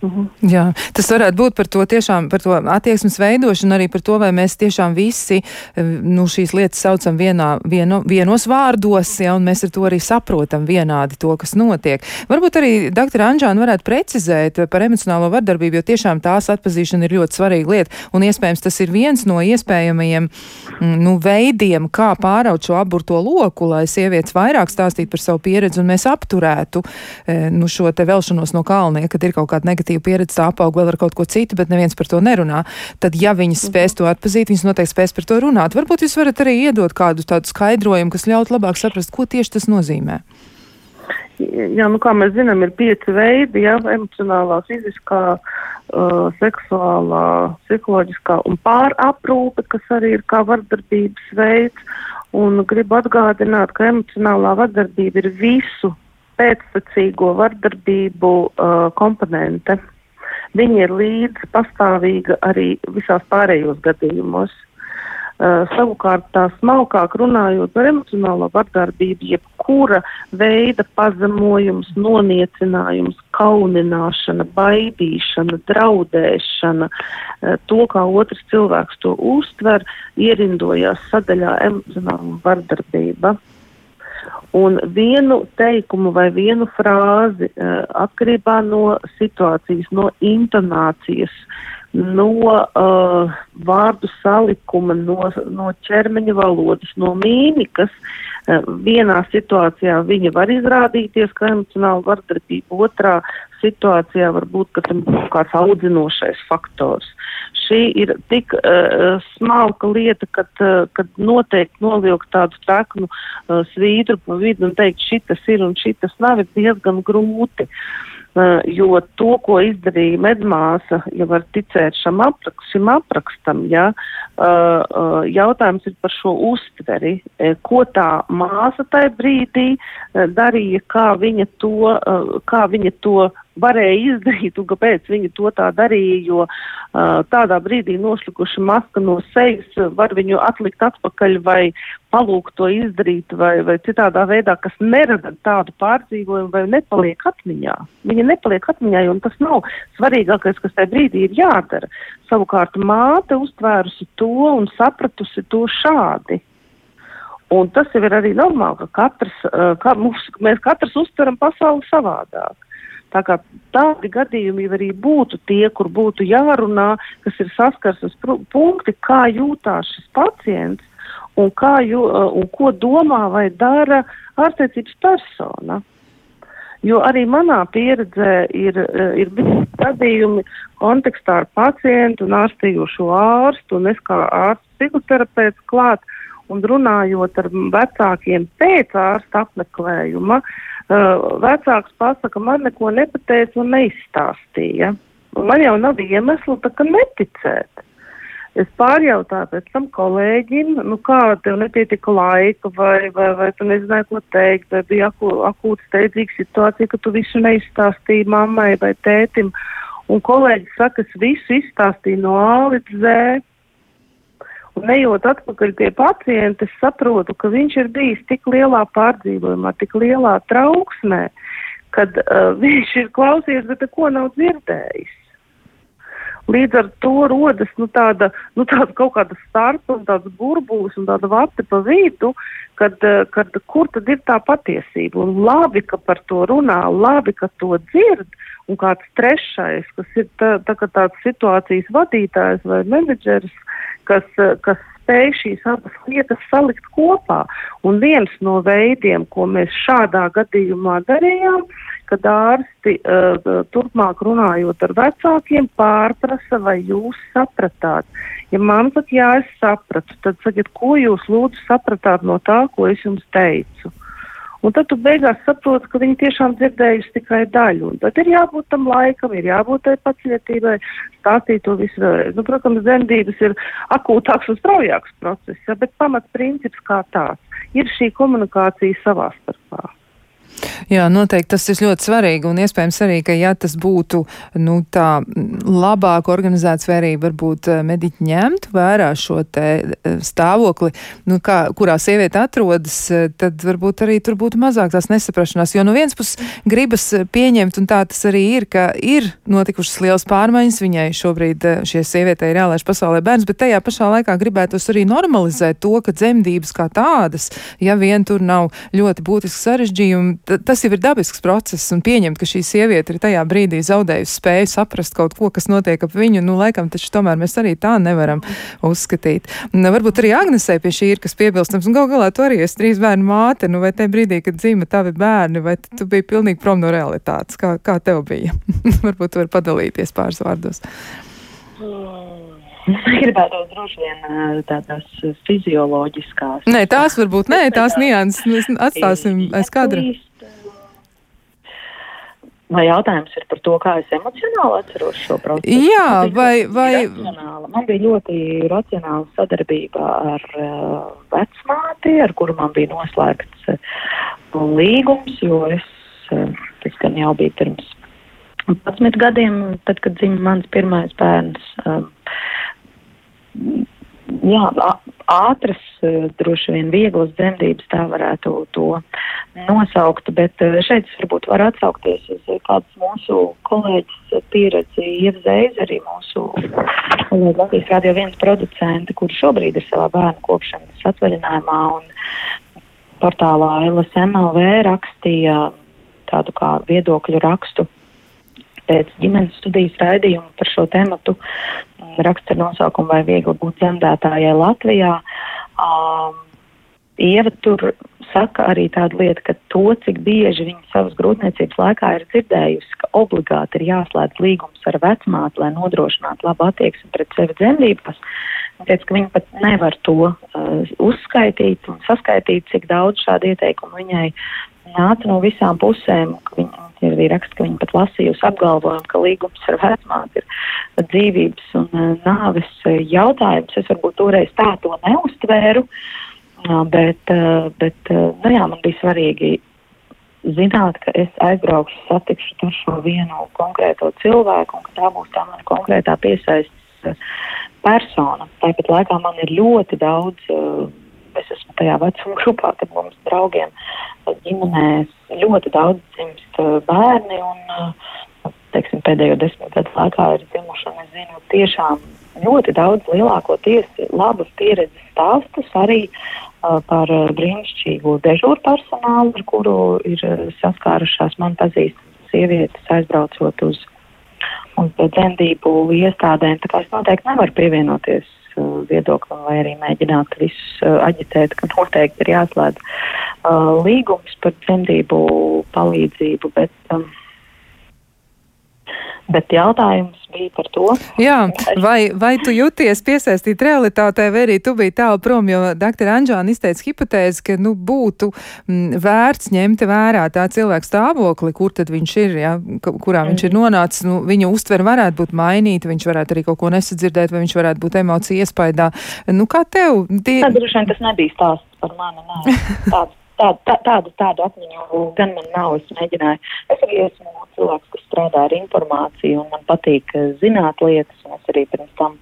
Mhm. Jā, tas varētu būt par to tiešām, par to attieksmes veidošanu, arī par to, vai mēs tiešām visi eh, nu, šīs lietas saucam vienā, vieno, vienos vārdos, ja, un mēs ar to arī saprotam vienādi to, kas notiek. Varbūt arī dr. Anžāna varētu precizēt par emocionālo vardarbību, jo tiešām tās atpazīšana ir ļoti svarīga lieta, un iespējams tas ir viens no iespējamajiem mm, nu, veidiem, kā pāraut šo aburto loku, lai sievietes vairāk stāstītu par savu pieredzi, un mēs apturētu eh, nu, šo te velšanos no kalnie, kad ir kaut kāda negatīva negatīva pieredze, tā apaug vēl ar kaut ko citu, bet neviens par to nerunā. Tad, ja viņas mhm. spēs to atpazīt, viņas noteikti spēs par to runāt. Varbūt jūs varat arī iedot kādu tādu skaidrojumu, kas ļaut labāk saprast, ko tieši tas nozīmē. Jā, nu kā mēs zinām, ir pieci veidi, emocionālā, fiziskā, uh, seksuālā, psiholoģiskā un pāraprūpe, kas arī ir kā vardarbības veids. Un gribu atgādināt, ka emocionālā vardarbība ir visu pēctecīgo vardarbību uh, komponente. Viņa ir līdz pastāvīga arī visās pārējos gadījumos. Uh, savukārt tā smalkāk runājot par emocionālo vardarbību, jebkura veida pazemojums, noniecinājums, kaunināšana, baidīšana, draudēšana, uh, to, kā otrs cilvēks to uztver, ierindojās sadaļā emocionāla vardarbība. Un vienu teikumu vai vienu frāzi uh, atkarībā no situācijas, no intonācijas, no uh, vārdu salikuma, no, no ķermeņa valodas, no mīmikas. Uh, vienā situācijā viņa var izrādīties kā emocionāla vardarbība, otrā situācijā var būt, ka tam ir kāds audzinošais faktors. Šī ir tik uh, smalka lieta, kad, uh, kad noteikti novilkt tādu treknu uh, svītru pa vidu un teikt, šitas ir un šitas nav, ir diezgan grūti. Uh, jo to, ko izdarīja medmāsa, ja var ticēt šam aprak šim aprakstam, ja, uh, uh, jautājums ir par šo uztveri, ko tā māsa tajā brīdī darīja, kā viņa to, kā viņa to varēja izdarīt un kāpēc viņi to tā darīja, jo uh, tādā brīdī nošlikuša maska no sejas var viņu atlikt atpakaļ vai palūgt to izdarīt vai, vai citādā veidā, kas nerada tādu pārdzīvojumu vai nepaliek atmiņā. Viņa nepaliek atmiņā, un tas nav svarīgākais, kas tajā brīdī ir jādara. Savukārt māte uztvērusi to un sapratusi to šādi. Un tas jau ir arī normāli, ka katrs, kā mums, mēs katrs uztveram pasauli savādāk. Tā kā tādi gadījumi arī būtu tie, kur būtu jārunā, kas ir saskarsmes punkti, kā jūtās šis pacients un, kā jū, un ko domā vai dara ārstniecības persona. Jo arī manā pieredzē ir, ir bijuši gadījumi kontekstā ar pacientu un ārstījušo ārstu, un es kā ārsts psihoterapeits klāt, uh, un runājot ar vecākiem pēc ārsta apmeklējuma, uh, vecāks pasaka, man neko nepateica un neizstāstīja. Un man jau nav iemeslu tā kā neticēt. Es pārjautāju pēc tam kolēģim, nu kā tev nepietika laika, vai, vai, vai tu nezināji, ko teikt, vai bija akū, akūta steidzīga situācija, ka tu visu neizstāstīji mammai vai tētim. Un kolēģis saka, es visu izstāstīju no A līdz Z. Un ejot atpakaļ pie pacienta, es saprotu, ka viņš ir bijis tik lielā pārdzīvojumā, tik lielā trauksmē, kad uh, viņš ir klausījies, bet neko nav dzirdējis. Līdz ar to rodas nu, tāda, nu, tāda kaut kāda starpa un tāds burbulis un tāda vate pa vidu, kad, uh, kad kur tad ir tā patiesība. Un labi, ka par to runā, labi, ka to dzird. Un kāds trešais, kas ir tā, tā, tāds situācijas vadītājs vai menedžeris, kas, kas spēj šīs abas lietas salikt kopā. Un viens no veidiem, ko mēs šādā gadījumā darījām, kad ārsti uh, turpmāk runājot ar vecākiem, pārprasa, vai jūs sapratāt. Ja man saka, jā, es sapratu, tad sakiet, ko jūs lūdzu sapratāt no tā, ko es jums teicu. Un tad tu beigās saproti, ka viņi tiešām dzirdējusi tikai daļu. Un tad ir jābūt tam laikam, ir jābūt tai pacietībai, stāstīt to visu vēlreiz. Nu, protams, dzemdības ir akūtāks un straujāks process, ja, bet pamatprincips kā tāds ir šī komunikācija savā starpā. Jā, noteikti tas ir ļoti svarīgi un iespējams arī, ka ja tas būtu, nu, tā labāk organizēts vai arī varbūt eh, mediķi ņemtu vērā šo te eh, stāvokli, nu, kā, kurā sieviete atrodas, eh, tad varbūt arī tur būtu mazāk tās nesaprašanās, jo no vienas puses gribas pieņemt, un tā tas arī ir, ka ir notikušas liels pārmaiņas, viņai šobrīd šie sievietei ir jālaiž pasaulē bērns, bet tajā pašā laikā gribētos arī normalizēt to, ka dzemdības kā tādas, ja vien tur nav ļoti būtiski sarežģījumi, tas jau ir dabisks process un pieņemt, ka šī sieviete ir tajā brīdī zaudējusi spēju saprast kaut ko, kas notiek ap viņu, nu, laikam, taču tomēr mēs arī tā nevaram uzskatīt. Nu, varbūt arī Agnesē pie šī ir kas piebilstams, un gal galā tu arī esi trīs bērnu māte, nu, vai te brīdī, kad dzīva tavi bērni, vai tu biji pilnīgi prom no realitātes, kā, kā tev bija? varbūt tu vari padalīties pāris vārdos. Gribētu droši vien tādas fizioloģiskās. Nē, tās varbūt nē, tās nianses atstāsim aiz kadra. Vai jautājums ir par to, kā es emocionāli atceros šo procesu? Jā, vai. vai... Racionāla. Man bija ļoti racionāla sadarbība ar uh, vecmāti, ar kuru man bija noslēgts uh, līgums, jo es, uh, tas gan jau bija pirms 11 gadiem, tad, kad dzima mans pirmais bērns. Uh, jā, ātras, droši vien vieglas dzemdības, tā varētu to nosaukt, bet šeit es varbūt varu atsaukties uz kādas mūsu kolēģis pieredzi, ievzējas arī mūsu kolēģi Latvijas radio viens producenti, kur šobrīd ir savā bērnu kopšanas atvaļinājumā un portālā LSMLV rakstīja tādu kā viedokļu rakstu pēc ģimenes studijas raidījuma par šo tematu raksts ar nosaukumu Vai viegli būt dzemdētājai Latvijā. Um, Ieva tur saka arī tādu lietu, ka to, cik bieži viņa savas grūtniecības laikā ir dzirdējusi, ka obligāti ir jāslēdz līgums ar vecmāti, lai nodrošinātu labu attieksmi pret sevi dzemdībās. Teica, ka viņa pat nevar to uh, uzskaitīt un saskaitīt, cik daudz šādu ieteikumu viņai nāca no visām pusēm. Viņa, Ir arī raksts, ka viņa pat lasījusi apgalvojumu, ka līgums ar vecmāti ir dzīvības un uh, nāves uh, jautājums. Es varbūt toreiz tā to neustvēru, uh, bet, bet nu jā, man bija svarīgi zināt, ka es aizbraukšu, satikšu tur šo vienu konkrēto cilvēku un ka tā būs tā mana konkrētā piesaistes persona. Tāpat laikā man ir ļoti daudz, uh, es esmu tajā vecuma grupā, kad mums draugiem ģimenēs ļoti daudz dzimst uh, bērni un uh, teiksim, pēdējo desmit gadu laikā ir dzimuši, un es zinu, tiešām ļoti daudz lielākoties labas pieredzes stāstus arī uh, par uh, brīnišķīgu dežūru personālu, ar kuru ir saskārušās man pazīstamas sievietes aizbraucot uz, uz dzemdību iestādēm. Tā kā es noteikti nevaru pievienoties viedoklim vai arī mēģināt visus uh, aģitēt, ka noteikti ir jāslēdz uh, līgums par dzemdību palīdzību, bet um, Bet jautājums bija par to. Jā, vai, vai tu jūties piesaistīt realitātei, vai arī tu biji tālu prom, jo dr. Anžāna izteica hipotēzi, ka nu, būtu m, mm, vērts ņemt vērā tā cilvēka stāvokli, kur tad viņš ir, ja, kurā mm. viņš ir mhm. nonācis. Nu, viņa uztvere varētu būt mainīta, viņš varētu arī kaut ko nesadzirdēt, vai viņš varētu būt emocija iespaidā. Nu, kā tev? Die... Tā droši vien tas nebija stāsts par mani. Nē. Tāds tādu, tā, tādu, tādu atmiņu gan man nav. Es mēģināju, es arī esmu cilvēks, kas strādā ar informāciju, un man patīk eh, zināt lietas. Es arī pirms tam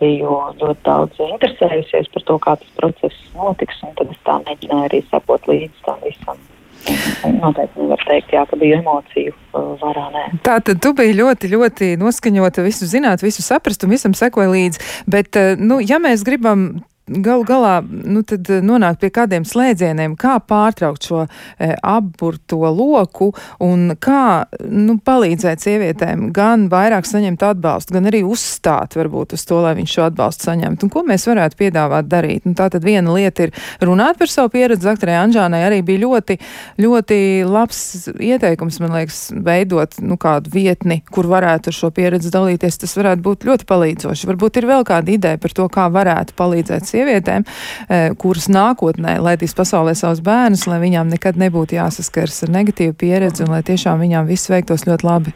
biju ļoti daudz interesējusies par to, kā tas process notiks, tad es tā mēģināju arī sekot līdzi tam visam. Noteikti nevar teikt, jā, ka bija emociju uh, varā. Nē. Tā tad tu biji ļoti, ļoti noskaņota, visu zināt, visu saprast un visam sekoja līdzi. Bet, uh, nu, ja mēs gribam galu galā nu, eh, nonākt pie kādiem slēdzieniem, kā pārtraukt šo e, apburto loku un kā nu, palīdzēt sievietēm gan vairāk saņemt atbalstu, gan arī uzstāt varbūt uz to, lai viņš šo atbalstu saņemtu. Un ko mēs varētu piedāvāt darīt? Nu, tā tad viena lieta ir runāt par savu pieredzi. Doktorai Anžānai arī bija ļoti, ļoti labs ieteikums, man liekas, veidot nu, kādu vietni, kur varētu ar šo pieredzi dalīties. Tas varētu būt ļoti palīdzoši. Varbūt ir vēl kāda ideja par to, kā varētu palīdzēt sievietēm e, kuras nākotnē laidīs pasaulē savus bērnus, lai viņām nekad nebūtu jāsaskars ar negatīvu pieredzi un lai tiešām viņām viss veiktos ļoti labi.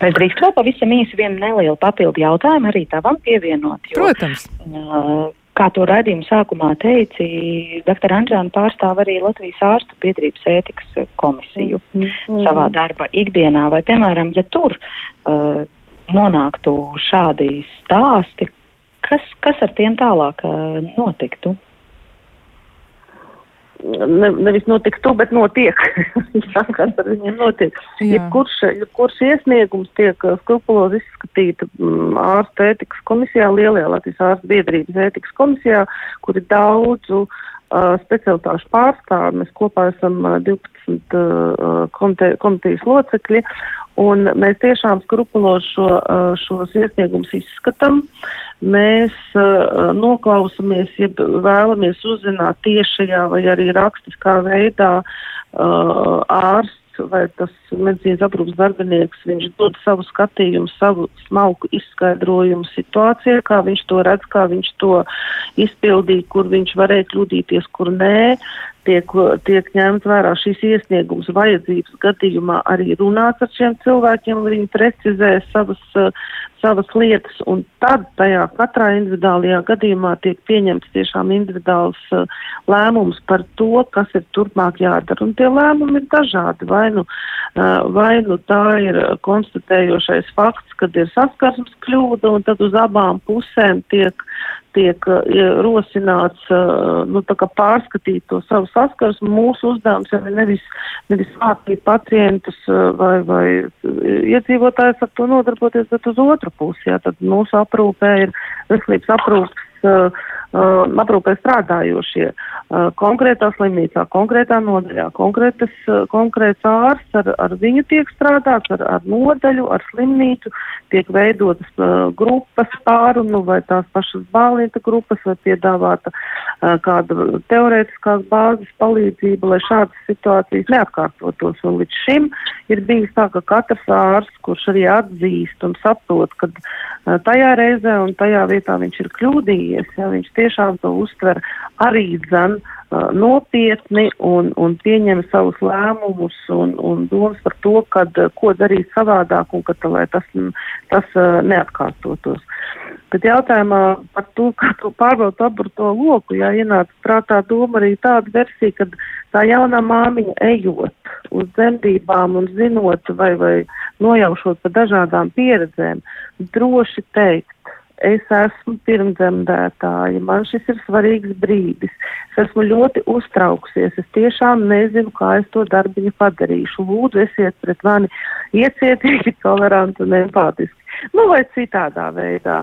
Vai drīkst vēl pavisam īsi vienu nelielu papildu jautājumu arī tavam pievienot? Jo, Protams. Uh, kā to raidījumu sākumā teici, dr. Anģēna pārstāv arī Latvijas ārstu biedrības ētikas komisiju mm -hmm. savā darba ikdienā. Vai, piemēram, ja tur uh, nonāktu šādi stāsti, Kas, kas ar tiem tālāk notiktu? Ne, nevis notiktu, bet notiek. Jā, kas ar viņiem notiek. Jebkurš, jebkurš iesniegums tiek skrupulozi izskatīta mm, ārsta ētikas komisijā, lielajā Latvijas ārsta biedrības ētikas komisijā, kur ir daudzu uh, specialitāšu pārstāvi. Mēs kopā esam uh, 12 uh, komite, komitejas locekļi, un mēs tiešām skrupulozi šo, šos iesniegumus izskatām. Mēs noklausamies, ja vēlamies uzzināt tiešajā vai arī rakstiskā veidā ārsts vai tas medicīnas aprūpas darbinieks, viņš dod savu skatījumu, savu smalku izskaidrojumu situācijai, kā viņš to redz, kā viņš to izpildīja, kur viņš varēja kļūdīties, kur nē. Tiek, tiek ņemt vērā šīs iesniegums vajadzības gadījumā arī runāt ar šiem cilvēkiem, viņi precizē savas, savas lietas, un tad tajā katrā individuālajā gadījumā tiek pieņemts tiešām individuāls lēmums par to, kas ir turpmāk jādara. Un tie lēmumi ir dažādi. Vai nu, vai nu tā ir konstatējošais fakts, kad ir saskarsmes kļūda, un tad uz abām pusēm tiek tiek rosināts nu, pārskatīt to savu saskarsmu. Mūsu uzdevums jau ir nevis, nevis mācīt pacientus uh, vai, vai iedzīvotājus ar to nodarboties, bet uz otru pusi. Jā, tad mūsu aprūpē ir veselības aprūpas uh, aprūpē strādājošie uh, konkrētā slimnīcā, konkrētā nodaļā, konkrētas, uh, konkrēts ārsts ar, ar viņu tiek strādāts, ar, ar nodaļu, ar slimnīcu, tiek veidotas uh, grupas pārunu vai tās pašas bālieta grupas vai piedāvāta uh, kāda teorētiskās bāzes palīdzība, lai šādas situācijas neatkārtotos. Un līdz šim ir bijis tā, ka katrs ārsts, kurš arī atzīst un saprot, ka uh, tajā reizē un tajā vietā viņš ir kļūdījies, ja viņš tie tiešām to uztver arī dzen uh, nopietni un, un pieņem savus lēmumus un, un domas par to, kad, ko darīt savādāk un ka, lai tas, tas uh, neatkārtotos. Bet jautājumā par to, kā to pārbaudīt aburto loku, jā, ienāca prātā doma arī tāda versija, ka tā jaunā māmiņa ejot uz dzemdībām un zinot vai, vai nojaušot par dažādām pieredzēm, droši teikt, es esmu pirmdzemdētāja, man šis ir svarīgs brīdis, es esmu ļoti uztraukusies, es tiešām nezinu, kā es to darbiņu padarīšu. Lūdzu, esiet pret mani iecietīgi, toleranti un empātiski. Nu, vai citādā veidā.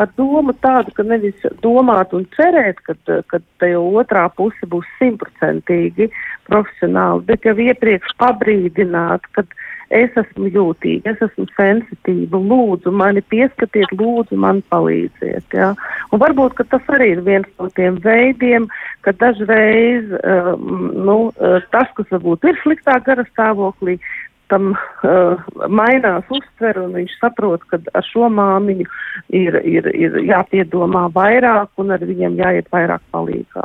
Ar domu tādu, ka nevis domāt un cerēt, ka, ka te otrā puse būs simtprocentīgi profesionāli, bet jau iepriekš pabrīdināt, ka es esmu jūtīga, es esmu sensitīva, lūdzu mani pieskatiet, lūdzu man palīdziet. Ja? Un varbūt, ka tas arī ir viens no tiem veidiem, ka dažreiz um, nu, uh, tas, kas varbūt ir sliktā gara stāvoklī, tam uh, mainās uztver, un viņš saprot, ka ar šo māmiņu ir, ir, ir jāpiedomā vairāk, un ar viņiem jāiet vairāk palīgā.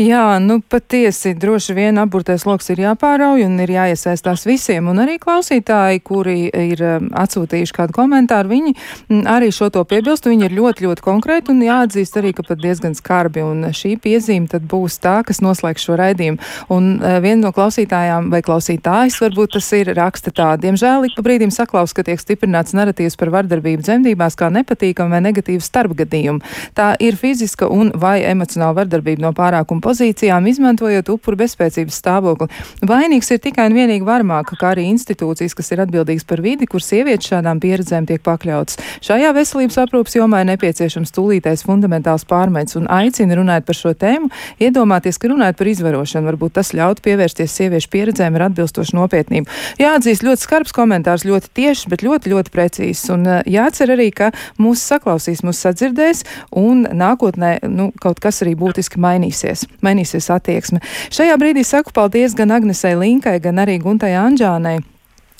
Jā, nu patiesi droši vien aburtais loks ir jāpārauj un ir jāiesaistās visiem, un arī klausītāji, kuri ir um, atsūtījuši kādu komentāru, viņi mm, arī šo to piebilst, viņi ir ļoti, ļoti konkrēti un jāatzīst arī, ka pat diezgan skarbi, un šī piezīme tad būs tā, kas noslēgs šo raidījumu. Un uh, viena no klausītājām vai klausītājs varbūt tas ir raksta tā. Diemžēl ik pa brīdim saklaus, ka tiek stiprināts narratīvs par vardarbību dzemdībās kā nepatīkamu vai negatīvu starpgadījumu. Tā ir fiziska un vai emocionāla vardarbība no pārākuma pozīcijām, izmantojot upuru bezspēcības stāvokli. Vainīgs ir tikai un vienīgi varmāka, kā arī institūcijas, kas ir atbildīgas par vidi, kur sievietes šādām pieredzēm tiek pakļautas. Šajā veselības aprūpas jomā ir nepieciešams tūlītais fundamentāls pārmaiņas un aicina runāt par šo tēmu, iedomāties, ka runājot par izvarošanu, varbūt tas ļautu pievērsties sieviešu pieredzēm ar atbilstošu nopietnību. Jā, jāatzīst ļoti skarbs komentārs, ļoti tiešs, bet ļoti, ļoti precīzs. Un uh, jācer arī, ka mūs saklausīs, mūs sadzirdēs un nākotnē nu, kaut kas arī būtiski mainīsies. Mainīsies attieksme. Šajā brīdī saku paldies gan Agnesei Linkai, gan arī Guntai Anģānai.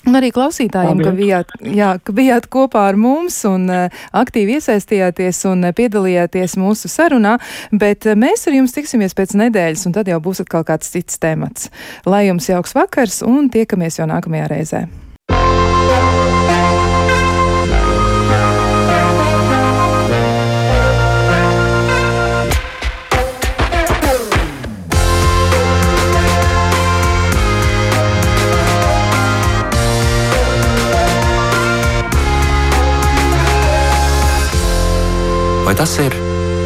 Un arī klausītājiem, Paldies. ka bijāt, jā, ka bijāt kopā ar mums un uh, aktīvi iesaistījāties un uh, piedalījāties mūsu sarunā, bet uh, mēs ar jums tiksimies pēc nedēļas, un tad jau būs atkal kāds cits temats. Lai jums jauks vakars un tiekamies jau nākamajā reizē. Vai tas ir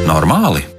normāli?